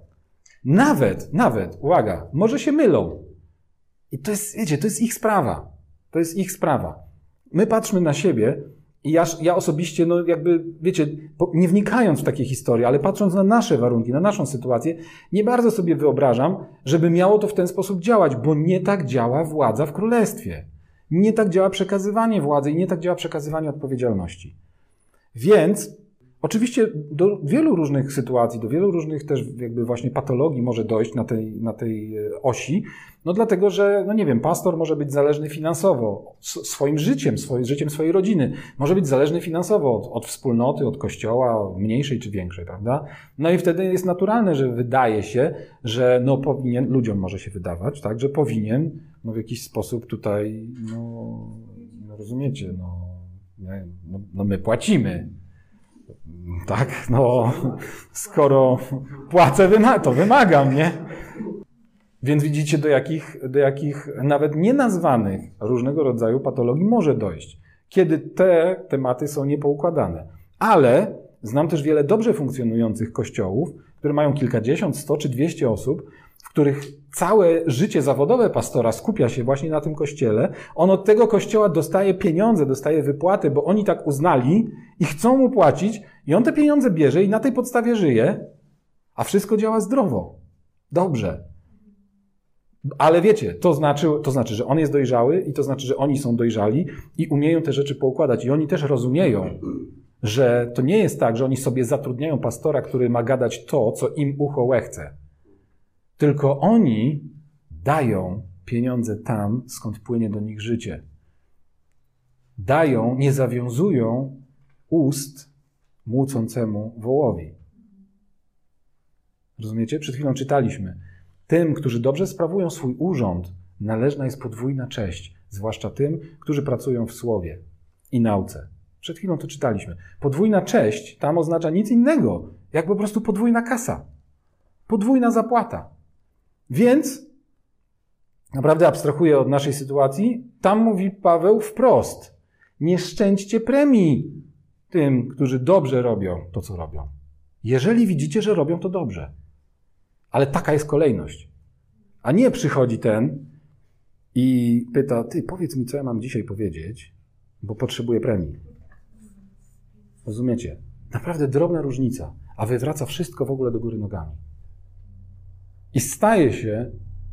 Nawet, nawet, uwaga, może się mylą. I to jest, wiecie, to jest ich sprawa. To jest ich sprawa. My patrzmy na siebie i ja, ja osobiście, no jakby, wiecie, nie wnikając w takie historie, ale patrząc na nasze warunki, na naszą sytuację, nie bardzo sobie wyobrażam, żeby miało to w ten sposób działać, bo nie tak działa władza w królestwie. Nie tak działa przekazywanie władzy i nie tak działa przekazywanie odpowiedzialności. Więc Oczywiście do wielu różnych sytuacji, do wielu różnych też jakby właśnie patologii może dojść na tej, na tej e, osi, no dlatego, że, no nie wiem, pastor może być zależny finansowo, swoim życiem, swoim życiem swojej rodziny, może być zależny finansowo od, od wspólnoty, od kościoła, mniejszej czy większej, prawda? No i wtedy jest naturalne, że wydaje się, że no powinien, ludziom może się wydawać, tak, że powinien no w jakiś sposób tutaj, no, no rozumiecie, no, no, no my płacimy, tak, no, skoro płacę, to wymagam, nie? Więc widzicie, do jakich, do jakich nawet nienazwanych różnego rodzaju patologii może dojść, kiedy te tematy są niepoukładane. Ale znam też wiele dobrze funkcjonujących kościołów, które mają kilkadziesiąt, sto czy dwieście osób, w których całe życie zawodowe pastora skupia się właśnie na tym kościele. On od tego kościoła dostaje pieniądze, dostaje wypłaty, bo oni tak uznali i chcą mu płacić, i on te pieniądze bierze i na tej podstawie żyje, a wszystko działa zdrowo. Dobrze. Ale wiecie, to znaczy, to znaczy, że on jest dojrzały i to znaczy, że oni są dojrzali i umieją te rzeczy poukładać. I oni też rozumieją, że to nie jest tak, że oni sobie zatrudniają pastora, który ma gadać to, co im ucho łechce. Tylko oni dają pieniądze tam, skąd płynie do nich życie. Dają, nie zawiązują ust młócącemu wołowi. Rozumiecie? Przed chwilą czytaliśmy. Tym, którzy dobrze sprawują swój urząd, należna jest podwójna cześć, zwłaszcza tym, którzy pracują w słowie i nauce. Przed chwilą to czytaliśmy. Podwójna cześć tam oznacza nic innego, jak po prostu podwójna kasa. Podwójna zapłata. Więc, naprawdę abstrahuję od naszej sytuacji, tam mówi Paweł wprost: nie szczęście premii tym, którzy dobrze robią to, co robią. Jeżeli widzicie, że robią to dobrze. Ale taka jest kolejność. A nie przychodzi ten i pyta: Ty, powiedz mi, co ja mam dzisiaj powiedzieć, bo potrzebuję premii. Rozumiecie? Naprawdę drobna różnica, a wywraca wszystko w ogóle do góry nogami. I staje się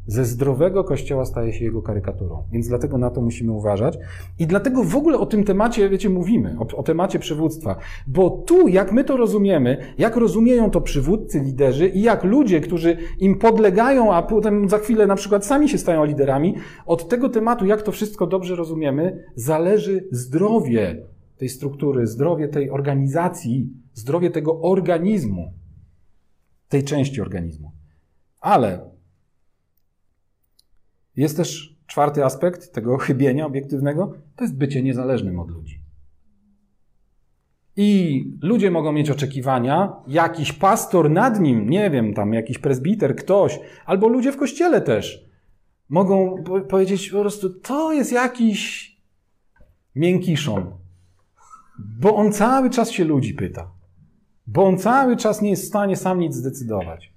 Ze zdrowego kościoła staje się jego karykaturą. Więc dlatego na to musimy uważać. I dlatego w ogóle o tym temacie, wiecie, mówimy, o, o, temacie przywództwa. Bo tu, jak my to rozumiemy, jak rozumieją to przywódcy, liderzy i jak ludzie, którzy im podlegają, a potem za chwilę na przykład sami się stają liderami, od tego tematu, jak to wszystko dobrze rozumiemy, zależy zdrowie tej struktury, zdrowie tej organizacji, zdrowie tego organizmu, tej części organizmu. Ale jest też czwarty aspekt tego chybienia obiektywnego, to jest bycie niezależnym od ludzi. I ludzie mogą mieć oczekiwania, jakiś pastor nad nim, nie wiem, tam jakiś prezbiter, ktoś, albo ludzie w kościele też, mogą powiedzieć po prostu, to jest jakiś miękiszon, bo on cały czas się ludzi pyta, bo on cały czas nie jest w stanie sam nic zdecydować.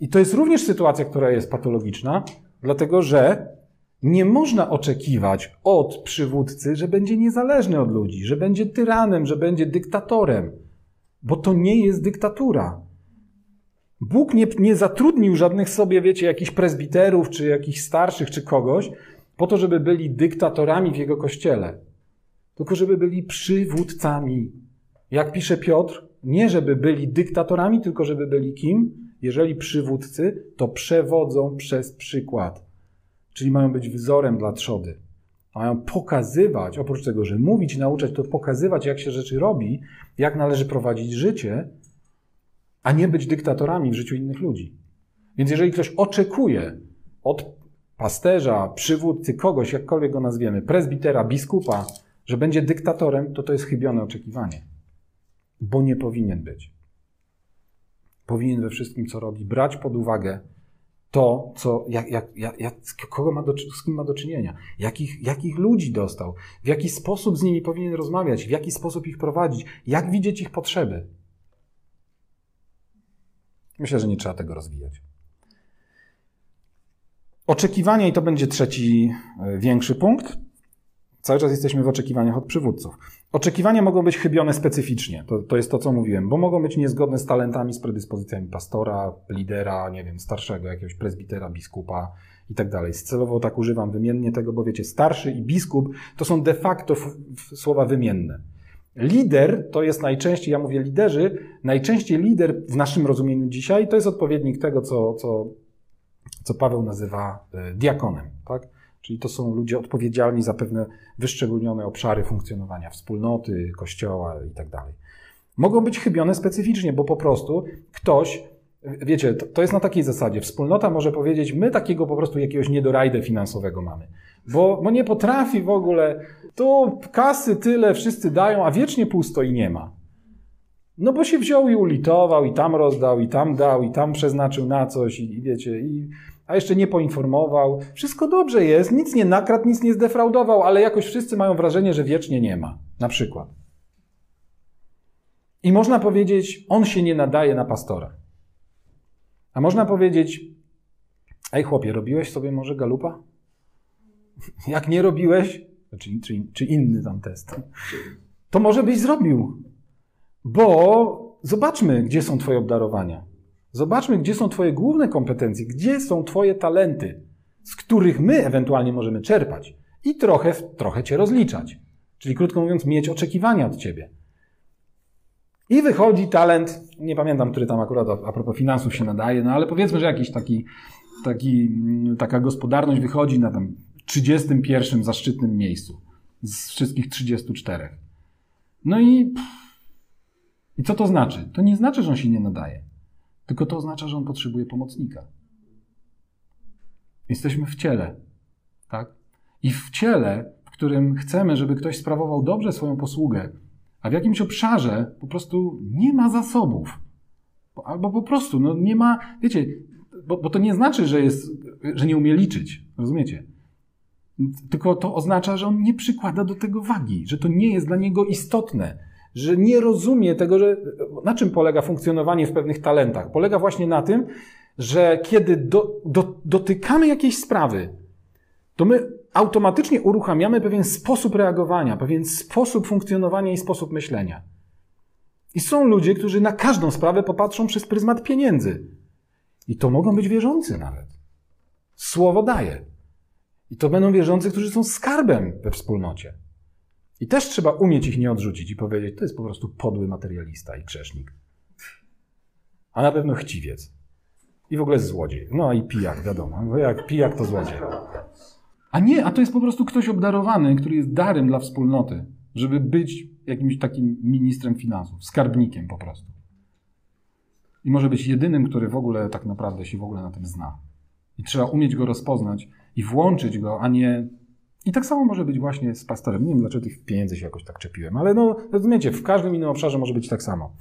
I to jest również sytuacja, która jest patologiczna, dlatego że nie można oczekiwać od przywódcy, że będzie niezależny od ludzi, że będzie tyranem, że będzie dyktatorem, bo to nie jest dyktatura. Bóg nie, nie zatrudnił żadnych sobie, wiecie, jakichś prezbiterów, czy jakichś starszych, czy kogoś, po to, żeby byli dyktatorami w jego kościele, tylko żeby byli przywódcami. Jak pisze Piotr, nie żeby byli dyktatorami, tylko żeby byli kim? Jeżeli przywódcy, to przewodzą przez przykład. Czyli mają być wzorem dla trzody. Mają pokazywać, oprócz tego, że mówić, nauczać, to pokazywać, jak się rzeczy robi, jak należy prowadzić życie, a nie być dyktatorami w życiu innych ludzi. Więc jeżeli ktoś oczekuje od pasterza, przywódcy, kogoś, jakkolwiek go nazwiemy, prezbitera, biskupa, że będzie dyktatorem, to to jest chybione oczekiwanie. Bo nie powinien być powinien we wszystkim, co robi, brać pod uwagę to, co, jak, jak, jak, kogo ma do, z kim ma do czynienia, jakich, jakich ludzi dostał, w jaki sposób z nimi powinien rozmawiać, w jaki sposób ich prowadzić, jak widzieć ich potrzeby. Myślę, że nie trzeba tego rozwijać. Oczekiwania, i to będzie trzeci e, większy punkt. Cały czas jesteśmy w oczekiwaniach od przywódców. Oczekiwania mogą być chybione specyficznie, to, to jest to, co mówiłem, bo mogą być niezgodne z talentami, z predyspozycjami pastora, lidera, nie wiem, starszego jakiegoś prezbitera, biskupa i tak dalej. Celowo tak używam wymiennie tego, bo wiecie, starszy i biskup to są de facto słowa wymienne. Lider to jest najczęściej, ja mówię liderzy, najczęściej lider w naszym rozumieniu dzisiaj to jest odpowiednik tego, co, co, co Paweł nazywa e, diakonem. Tak? Czyli to są ludzie odpowiedzialni za pewne wyszczególnione obszary funkcjonowania wspólnoty, kościoła itd. Tak Mogą być chybione specyficznie, bo po prostu ktoś, wiecie, to jest na takiej zasadzie. Wspólnota może powiedzieć, my takiego po prostu jakiegoś niedorajdę finansowego mamy. Bo, bo nie potrafi w ogóle, tu kasy tyle wszyscy dają, a wiecznie pusto i nie ma. No bo się wziął i ulitował, i tam rozdał, i tam dał, i tam przeznaczył na coś, i, i wiecie, i a jeszcze nie poinformował. Wszystko dobrze jest, nic nie nakradł, nic nie zdefraudował, ale jakoś wszyscy mają wrażenie, że wiecznie nie ma. Na przykład. I można powiedzieć, on się nie nadaje na pastora. A można powiedzieć, ej chłopie, robiłeś sobie może galupa? Jak nie robiłeś, czy, czy, czy inny tam test, to może byś zrobił. Bo zobaczmy, gdzie są twoje obdarowania. Zobaczmy, gdzie są Twoje główne kompetencje, gdzie są Twoje talenty, z których my ewentualnie możemy czerpać i trochę, trochę Cię rozliczać. Czyli krótko mówiąc, mieć oczekiwania od Ciebie. I wychodzi talent, nie pamiętam, który tam akurat a propos finansów się nadaje, no ale powiedzmy, że jakiś taki, taki, taka gospodarność wychodzi na tam 31 zaszczytnym miejscu z wszystkich 34. No i, i co to znaczy? To nie znaczy, że on się nie nadaje. Tylko to oznacza, że on potrzebuje pomocnika. Jesteśmy w ciele, tak? I w ciele, w którym chcemy, żeby ktoś sprawował dobrze swoją posługę, a w jakimś obszarze po prostu nie ma zasobów. Albo po prostu no nie ma, wiecie, bo, bo to nie znaczy, że, jest, że nie umie liczyć, rozumiecie? Tylko to oznacza, że on nie przykłada do tego wagi, że to nie jest dla niego istotne, że nie rozumie tego, że na czym polega funkcjonowanie w pewnych talentach. Polega właśnie na tym, że kiedy do, do, dotykamy jakiejś sprawy, to my automatycznie uruchamiamy pewien sposób reagowania, pewien sposób funkcjonowania i sposób myślenia. I są ludzie, którzy na każdą sprawę popatrzą przez pryzmat pieniędzy. I to mogą być wierzący nawet. Słowo daje. I to będą wierzący, którzy są skarbem we wspólnocie. I też trzeba umieć ich nie odrzucić i powiedzieć, to jest po prostu podły materialista i grzesznik. A na pewno chciwiec. I w ogóle złodziej. No i pijak, wiadomo. Bo jak pijak, to złodziej. A nie, a to jest po prostu ktoś obdarowany, który jest darem dla wspólnoty, żeby być jakimś takim ministrem finansów, skarbnikiem po prostu. I może być jedynym, który w ogóle tak naprawdę się w ogóle na tym zna. I trzeba umieć go rozpoznać i włączyć go, a nie. I tak samo może być właśnie z pastorem. Nie wiem, dlaczego tych pieniędzy się jakoś tak czepiłem, ale no, rozumiecie, w każdym innym obszarze może być tak samo.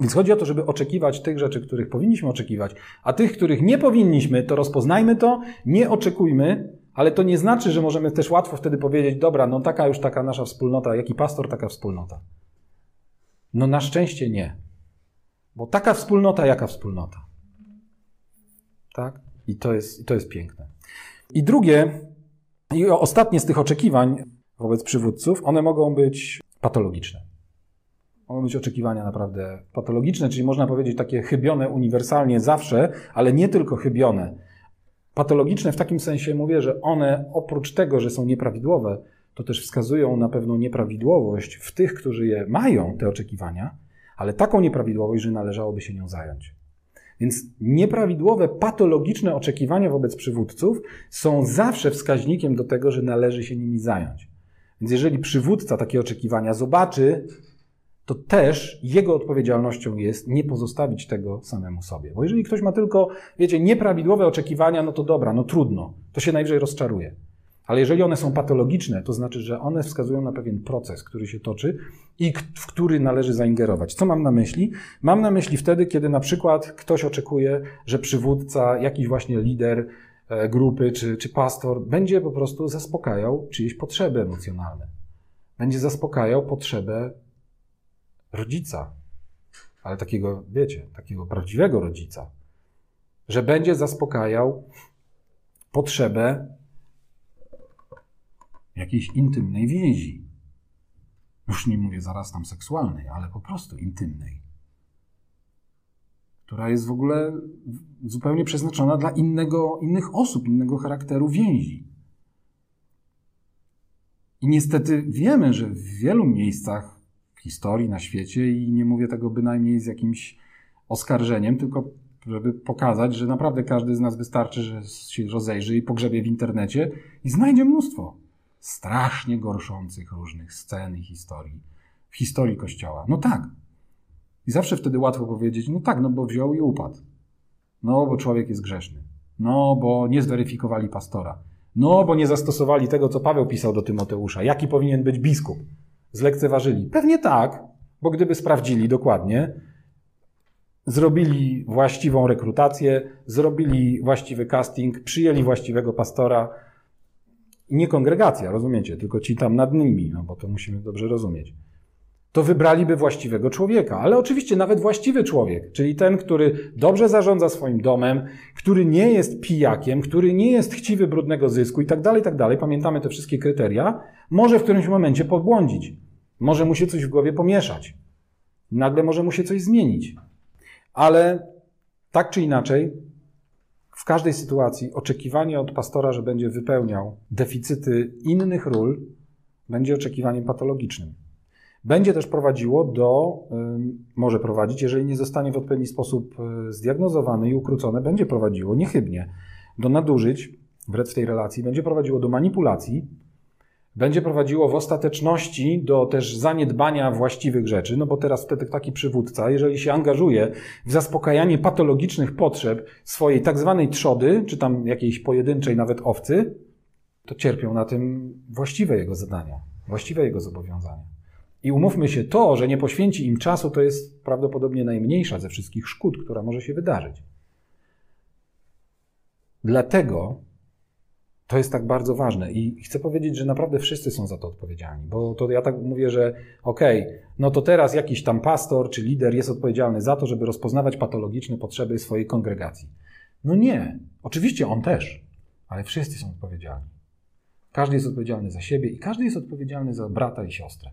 Więc chodzi o to, żeby oczekiwać tych rzeczy, których powinniśmy oczekiwać, a tych, których nie powinniśmy, to rozpoznajmy to, nie oczekujmy, ale to nie znaczy, że możemy też łatwo wtedy powiedzieć, dobra, no taka już taka nasza wspólnota, jaki pastor, taka wspólnota. No na szczęście nie. Bo taka wspólnota, jaka wspólnota. Tak? I to jest, i to jest piękne. I drugie, i ostatnie z tych oczekiwań wobec przywódców, one mogą być patologiczne. Mogą być oczekiwania naprawdę patologiczne, czyli można powiedzieć takie chybione uniwersalnie zawsze, ale nie tylko chybione. Patologiczne w takim sensie mówię, że one oprócz tego, że są nieprawidłowe, to też wskazują na pewną nieprawidłowość w tych, którzy je mają, te oczekiwania, ale taką nieprawidłowość, że należałoby się nią zająć. Więc nieprawidłowe, patologiczne oczekiwania wobec przywódców są zawsze wskaźnikiem do tego, że należy się nimi zająć. Więc jeżeli przywódca takie oczekiwania zobaczy, to też jego odpowiedzialnością jest nie pozostawić tego samemu sobie. Bo jeżeli ktoś ma tylko, wiecie, nieprawidłowe oczekiwania, no to dobra, no trudno, to się najwyżej rozczaruje. Ale jeżeli one są patologiczne, to znaczy, że one wskazują na pewien proces, który się toczy i w który należy zaingerować. Co mam na myśli? Mam na myśli wtedy, kiedy na przykład ktoś oczekuje, że przywódca, jakiś właśnie lider e, grupy czy, czy pastor będzie po prostu zaspokajał czyjeś potrzeby emocjonalne. Będzie zaspokajał potrzebę rodzica, ale takiego, wiecie, takiego prawdziwego rodzica, że będzie zaspokajał potrzebę jakiejś intymnej więzi. Już nie mówię zaraz tam seksualnej, ale po prostu intymnej. Która jest w ogóle zupełnie przeznaczona dla innego, innych osób, innego charakteru więzi. I niestety wiemy, że w wielu miejscach w historii, na świecie, i nie mówię tego bynajmniej z jakimś oskarżeniem, tylko żeby pokazać, że naprawdę każdy z nas wystarczy, że się rozejrzy i pogrzebie w internecie i znajdzie mnóstwo strasznie gorszących różnych scen i historii w historii Kościoła. No tak. I zawsze wtedy łatwo powiedzieć, no tak, no bo wziął i upadł. No, bo człowiek jest grzeszny. No, bo nie zweryfikowali pastora. No, bo nie zastosowali tego, co Paweł pisał do Tymoteusza. Jaki powinien być biskup? Zlekceważyli. Pewnie tak, bo gdyby sprawdzili dokładnie, zrobili właściwą rekrutację, zrobili właściwy casting, przyjęli właściwego pastora, i nie kongregacja, rozumiecie, tylko ci tam nad nimi, no bo to musimy dobrze rozumieć. To wybraliby właściwego człowieka, ale oczywiście nawet właściwy człowiek, czyli ten, który dobrze zarządza swoim domem, który nie jest pijakiem, który nie jest chciwy brudnego zysku i tak dalej, tak dalej. Pamiętamy te wszystkie kryteria, może w którymś momencie pobłądzić. Może mu się coś w głowie pomieszać. Nagle może mu się coś zmienić. Ale tak czy inaczej, w każdej sytuacji oczekiwanie od pastora, że będzie wypełniał deficyty innych ról, będzie oczekiwaniem patologicznym. Będzie też prowadziło do, może prowadzić, jeżeli nie zostanie w odpowiedni sposób e, zdiagnozowany i ukrócone, będzie prowadziło niechybnie do nadużyć w tej relacji, będzie prowadziło do manipulacji, będzie prowadziło w ostateczności do też zaniedbania właściwych rzeczy, no bo teraz wtedy taki przywódca, jeżeli się angażuje w zaspokajanie patologicznych potrzeb swojej tak zwanej trzody, czy tam jakiejś pojedynczej nawet owcy, to cierpią na tym właściwe jego zadania, właściwe jego zobowiązania. I umówmy się, to, że nie poświęci im czasu, to jest prawdopodobnie najmniejsza ze wszystkich szkód, która może się wydarzyć. Dlatego to jest tak bardzo ważne i chcę powiedzieć, że naprawdę wszyscy są za to odpowiedzialni, bo to ja tak mówię, że okej, okay, no to teraz jakiś tam pastor czy lider jest odpowiedzialny za to, żeby rozpoznawać patologiczne potrzeby swojej kongregacji. No nie, oczywiście on też, ale wszyscy są odpowiedzialni. Każdy jest odpowiedzialny za siebie i każdy jest odpowiedzialny za brata i siostrę.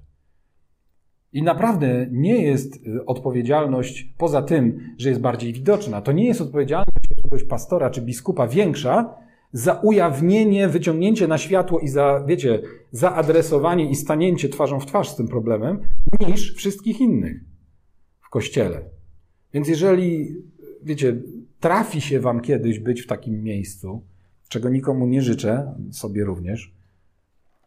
I naprawdę nie jest y, odpowiedzialność, poza tym, że jest bardziej widoczna, to nie jest odpowiedzialność jakiegoś pastora czy biskupa większa za ujawnienie, wyciągnięcie na światło i za, wiecie, zaadresowanie i stanięcie twarzą w twarz z tym problemem, niż wszystkich innych w kościele. Więc jeżeli, wiecie, trafi się wam kiedyś być w takim miejscu, czego nikomu nie życzę, sobie również,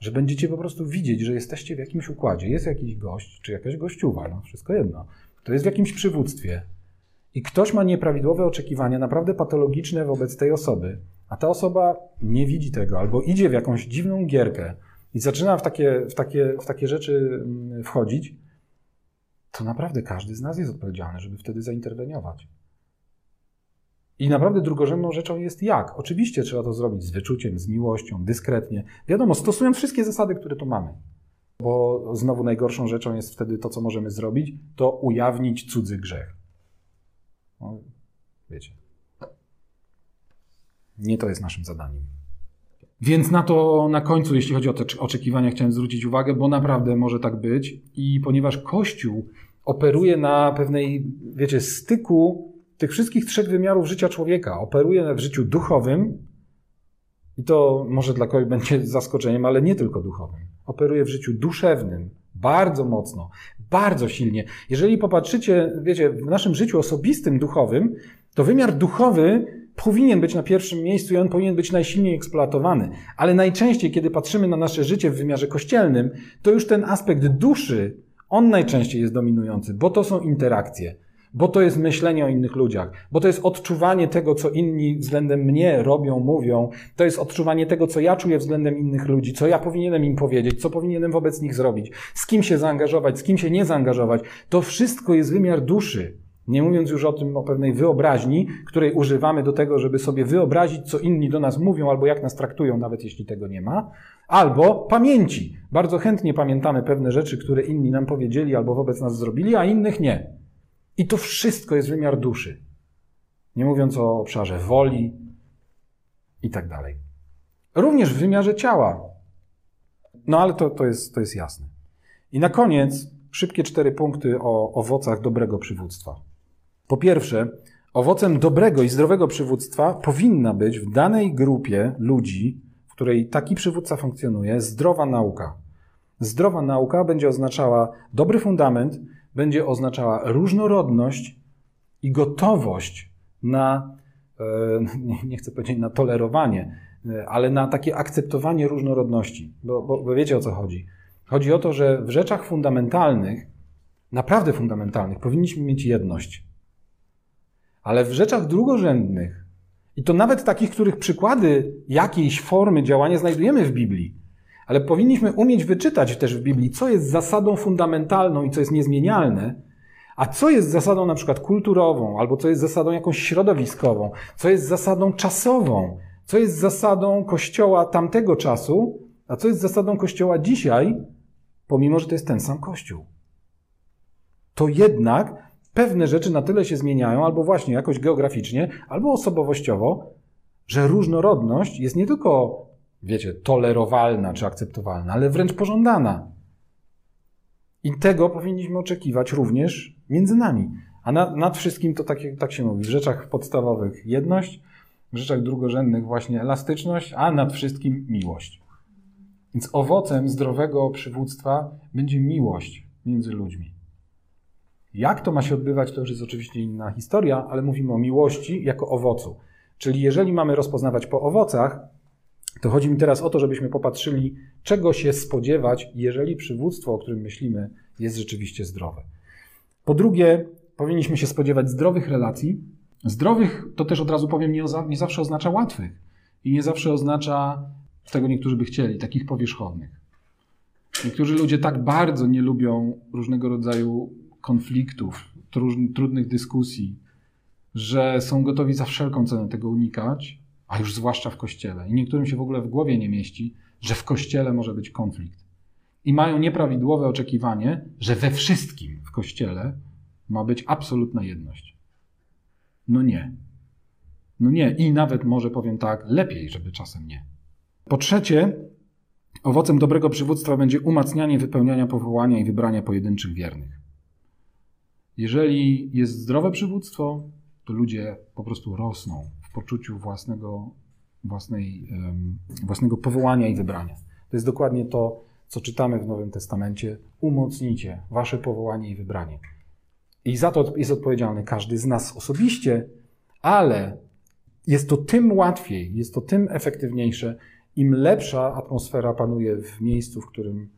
że będziecie po prostu widzieć, że jesteście w jakimś układzie. Jest jakiś gość, czy jakaś gościuwa, no wszystko jedno. To jest w jakimś przywództwie. I ktoś ma nieprawidłowe oczekiwania, naprawdę patologiczne wobec tej osoby, a ta osoba nie widzi tego, albo idzie w jakąś dziwną gierkę i zaczyna w takie, w takie, w takie rzeczy mm, wchodzić, to naprawdę każdy z nas jest odpowiedzialny, żeby wtedy zainterweniować. I naprawdę drugorzędną rzeczą jest jak. Oczywiście trzeba to zrobić z wyczuciem, z miłością, dyskretnie. Wiadomo, stosując wszystkie zasady, które tu mamy. Bo znowu najgorszą rzeczą jest wtedy to, co możemy zrobić, to ujawnić cudzy grzech. No, wiecie. Nie to jest naszym zadaniem. Więc na to na końcu, jeśli chodzi o te oczekiwania, chciałem zwrócić uwagę, bo naprawdę może tak być. I ponieważ Kościół operuje na pewnej, wiecie, styku tych wszystkich trzech wymiarów życia człowieka, operuje w życiu duchowym, i to może dla kogoś będzie zaskoczeniem, ale nie tylko duchowym. Operuje w życiu duszewnym bardzo mocno, bardzo silnie. Jeżeli popatrzycie, wiecie, w naszym życiu osobistym, duchowym, to wymiar duchowy powinien być na pierwszym miejscu i on powinien być najsilniej eksploatowany. Ale najczęściej, kiedy patrzymy na nasze życie w wymiarze kościelnym, to już ten aspekt duszy, on najczęściej jest dominujący, bo to są interakcje, bo to jest myślenie o innych ludziach, bo to jest odczuwanie tego, co inni względem mnie robią, mówią, to jest odczuwanie tego, co ja czuję względem innych ludzi, co ja powinienem im powiedzieć, co powinienem wobec nich zrobić, z kim się zaangażować, z kim się nie zaangażować. To wszystko jest wymiar duszy. Nie mówiąc już o tym, o pewnej wyobraźni, której używamy do tego, żeby sobie wyobrazić, co inni do nas mówią albo jak nas traktują, nawet jeśli tego nie ma, albo pamięci. Bardzo chętnie pamiętamy pewne rzeczy, które inni nam powiedzieli albo wobec nas zrobili, a innych nie. I to wszystko jest wymiar duszy. Nie mówiąc o obszarze woli i tak dalej. Również w wymiarze ciała. No ale to, to, jest, to jest jasne. I na koniec szybkie cztery punkty o owocach dobrego przywództwa. Po pierwsze, owocem dobrego i zdrowego przywództwa powinna być w danej grupie ludzi, w której taki przywódca funkcjonuje, zdrowa nauka. Zdrowa nauka będzie oznaczała dobry fundament, będzie oznaczała różnorodność i gotowość na, e, nie chcę powiedzieć na tolerowanie, e, ale na takie akceptowanie różnorodności. Bo, bo, bo wiecie o co chodzi. Chodzi o to, że w rzeczach fundamentalnych, naprawdę fundamentalnych, powinniśmy mieć jedność. Ale w rzeczach drugorzędnych, i to nawet takich, których przykłady jakiejś formy działania znajdujemy w Biblii, ale powinniśmy umieć wyczytać też w Biblii, co jest zasadą fundamentalną i co jest niezmienialne, a co jest zasadą na przykład kulturową, albo co jest zasadą jakąś środowiskową, co jest zasadą czasową, co jest zasadą kościoła tamtego czasu, a co jest zasadą kościoła dzisiaj, pomimo że to jest ten sam kościół. To jednak pewne rzeczy na tyle się zmieniają, albo właśnie jakoś geograficznie, albo osobowościowo, że różnorodność jest nie tylko, wiecie, tolerowalna czy akceptowalna, ale wręcz pożądana. I tego powinniśmy oczekiwać również między nami. A nad, nad wszystkim to tak, tak się mówi. W rzeczach podstawowych jedność, w rzeczach drugorzędnych właśnie elastyczność, a nad wszystkim miłość. Więc owocem zdrowego przywództwa będzie miłość między ludźmi. Jak to ma się odbywać, to już jest oczywiście inna historia, ale mówimy o miłości jako owocu. Czyli jeżeli mamy rozpoznawać po owocach, to chodzi mi teraz o to, żebyśmy popatrzyli, czego się spodziewać, jeżeli przywództwo, o którym myślimy, jest rzeczywiście zdrowe. Po drugie, powinniśmy się spodziewać zdrowych relacji. Zdrowych, to też od razu powiem, nie, nie zawsze oznacza łatwych i nie zawsze oznacza tego niektórzy by chcieli, takich powierzchownych. Niektórzy ludzie tak bardzo nie lubią różnego rodzaju konfliktów, trudnych dyskusji, że są gotowi za wszelką cenę tego unikać, a już zwłaszcza w kościele. I niektórym się w ogóle w głowie nie mieści, że w kościele może być konflikt. I mają nieprawidłowe oczekiwanie, że we wszystkim w kościele ma być absolutna jedność. No nie. No nie. I nawet może powiem tak, lepiej, żeby czasem nie. Po trzecie, Owocem dobrego przywództwa będzie umacnianie wypełniania powołania i wybrania pojedynczych wiernych. Jeżeli jest zdrowe przywództwo, to ludzie po prostu rosną w poczuciu własnego, własnej, własnego powołania i wybrania. To jest dokładnie to, co czytamy w Nowym Testamencie. Umocnijcie wasze powołanie i wybranie. I za to jest odpowiedzialny każdy z nas osobiście, ale jest to tym łatwiej, jest to tym efektywniejsze, im lepsza atmosfera panuje w miejscu, w którym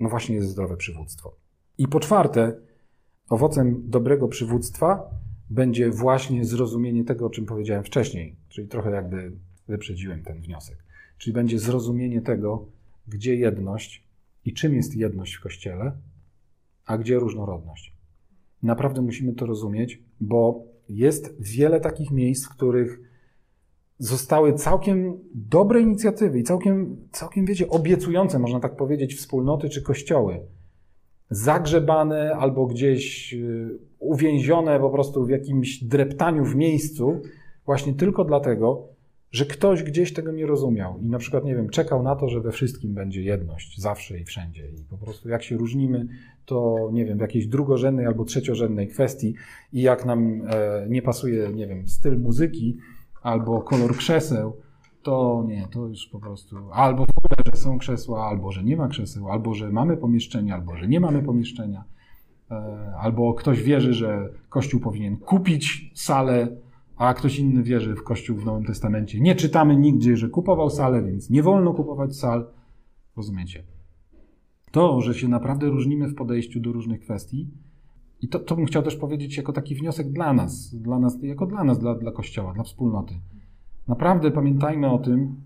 no właśnie jest zdrowe przywództwo. I po czwarte, owocem dobrego przywództwa będzie właśnie zrozumienie tego, o czym powiedziałem wcześniej, czyli trochę jakby wyprzedziłem ten wniosek. Czyli będzie zrozumienie tego, gdzie jedność i czym jest jedność w Kościele, a gdzie różnorodność. Naprawdę musimy to rozumieć, bo jest wiele takich miejsc, w których zostały całkiem dobre inicjatywy i całkiem, całkiem, wiecie, obiecujące, można tak powiedzieć, wspólnoty czy kościoły. Zagrzebane albo gdzieś y, uwięzione po prostu w jakimś dreptaniu w miejscu, właśnie tylko dlatego, że ktoś gdzieś tego nie rozumiał i na przykład, nie wiem, czekał na to, że we wszystkim będzie jedność, zawsze i wszędzie. I po prostu jak się różnimy, to nie wiem, w jakiejś drugorzędnej albo trzeciorzędnej kwestii i jak nam e, nie pasuje, nie wiem, styl muzyki albo kolor krzeseł, to nie, to już po prostu albo w ogóle, że są krzesła, albo że nie ma krzeseł, albo że mamy pomieszczenia, albo że nie mamy pomieszczenia, e, albo ktoś wierzy, że Kościół powinien kupić salę a ktoś inny wierzy w Kościół w Nowym Testamencie. Nie czytamy nigdzie, że kupował salę, więc nie wolno kupować sal. Rozumiecie? To, że się naprawdę różnimy w podejściu do różnych kwestii, i to, to bym chciał też powiedzieć jako taki wniosek dla nas, dla nas jako dla nas, dla, dla Kościoła, dla wspólnoty. Naprawdę pamiętajmy o tym,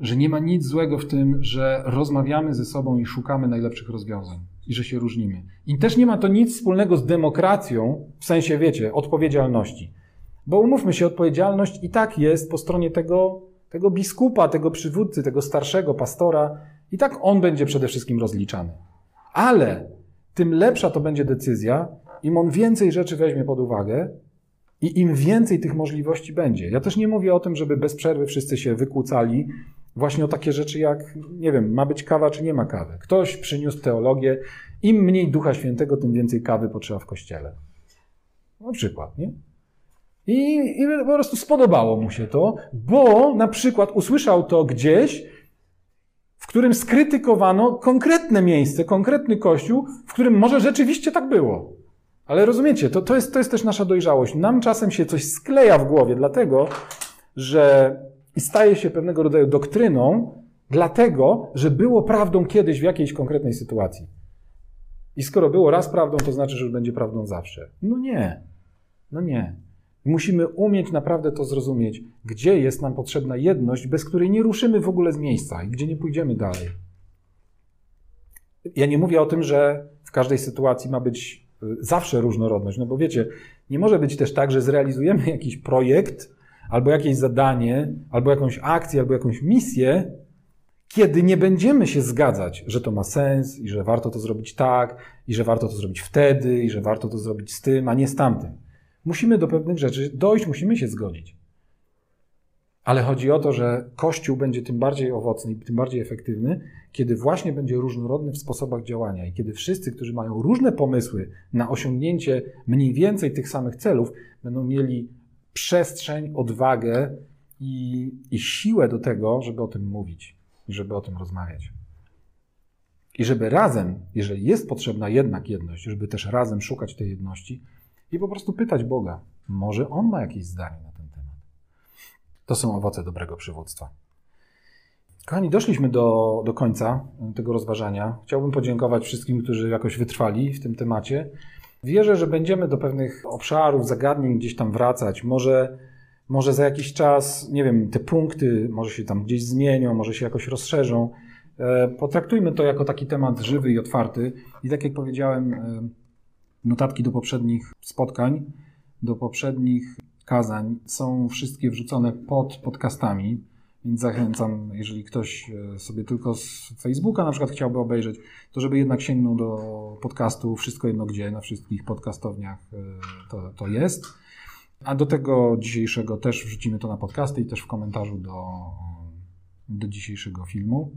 że nie ma nic złego w tym, że rozmawiamy ze sobą i szukamy najlepszych rozwiązań i że się różnimy. I też nie ma to nic wspólnego z demokracją, w sensie, wiecie, odpowiedzialności. Bo umówmy się, odpowiedzialność i tak jest po stronie tego, tego biskupa, tego przywódcy, tego starszego pastora, i tak on będzie przede wszystkim rozliczany. Ale tym lepsza to będzie decyzja, im on więcej rzeczy weźmie pod uwagę i im więcej tych możliwości będzie. Ja też nie mówię o tym, żeby bez przerwy wszyscy się wykłócali właśnie o takie rzeczy jak, nie wiem, ma być kawa czy nie ma kawy. Ktoś przyniósł teologię, im mniej Ducha Świętego, tym więcej kawy potrzeba w kościele. Na przykład, nie? I, I po prostu spodobało mu się to, bo na przykład usłyszał to gdzieś, w którym skrytykowano konkretne miejsce, konkretny kościół, w którym może rzeczywiście tak było. Ale rozumiecie, to, to, jest, to jest też nasza dojrzałość. Nam czasem się coś skleja w głowie, dlatego, że i staje się pewnego rodzaju doktryną, dlatego, że było prawdą kiedyś w jakiejś konkretnej sytuacji. I skoro było raz prawdą, to znaczy, że już będzie prawdą zawsze. No nie. No nie. Musimy umieć naprawdę to zrozumieć, gdzie jest nam potrzebna jedność, bez której nie ruszymy w ogóle z miejsca i gdzie nie pójdziemy dalej. Ja nie mówię o tym, że w każdej sytuacji ma być zawsze różnorodność, no bo wiecie, nie może być też tak, że zrealizujemy jakiś projekt, albo jakieś zadanie, albo jakąś akcję, albo jakąś misję, kiedy nie będziemy się zgadzać, że to ma sens i że warto to zrobić tak, i że warto to zrobić wtedy, i że warto to zrobić z tym, a nie z tamtym. Musimy do pewnych rzeczy dojść, musimy się zgodzić. Ale chodzi o to, że Kościół będzie tym bardziej owocny i tym bardziej efektywny, kiedy właśnie będzie różnorodny w sposobach działania i kiedy wszyscy, którzy mają różne pomysły na osiągnięcie mniej więcej tych samych celów, będą mieli przestrzeń, odwagę i, i siłę do tego, żeby o tym mówić i żeby o tym rozmawiać. I żeby razem, jeżeli jest potrzebna jednak jedność, żeby też razem szukać tej jedności, i po prostu pytać Boga, może On ma jakieś zdanie na. To są owoce dobrego przywództwa. Kochani, doszliśmy do, do końca tego rozważania. Chciałbym podziękować wszystkim, którzy jakoś wytrwali w tym temacie. Wierzę, że będziemy do pewnych obszarów, zagadnień gdzieś tam wracać. Może, może za jakiś czas, nie wiem, te punkty może się tam gdzieś zmienią, może się jakoś rozszerzą. E, potraktujmy to jako taki temat żywy i otwarty. I tak jak powiedziałem, e, Notatki do poprzednich spotkań, do poprzednich kazań są wszystkie wrzucone pod podcastami, więc zachęcam, jeżeli ktoś e, sobie tylko z Facebooka na przykład chciałby obejrzeć, to żeby jednak sięgnął do podcastu Wszystko Jedno Gdzie, na wszystkich podcastowniach e, to, to jest. A do tego dzisiejszego też wrzucimy to na podcasty i też w komentarzu do, do dzisiejszego filmu.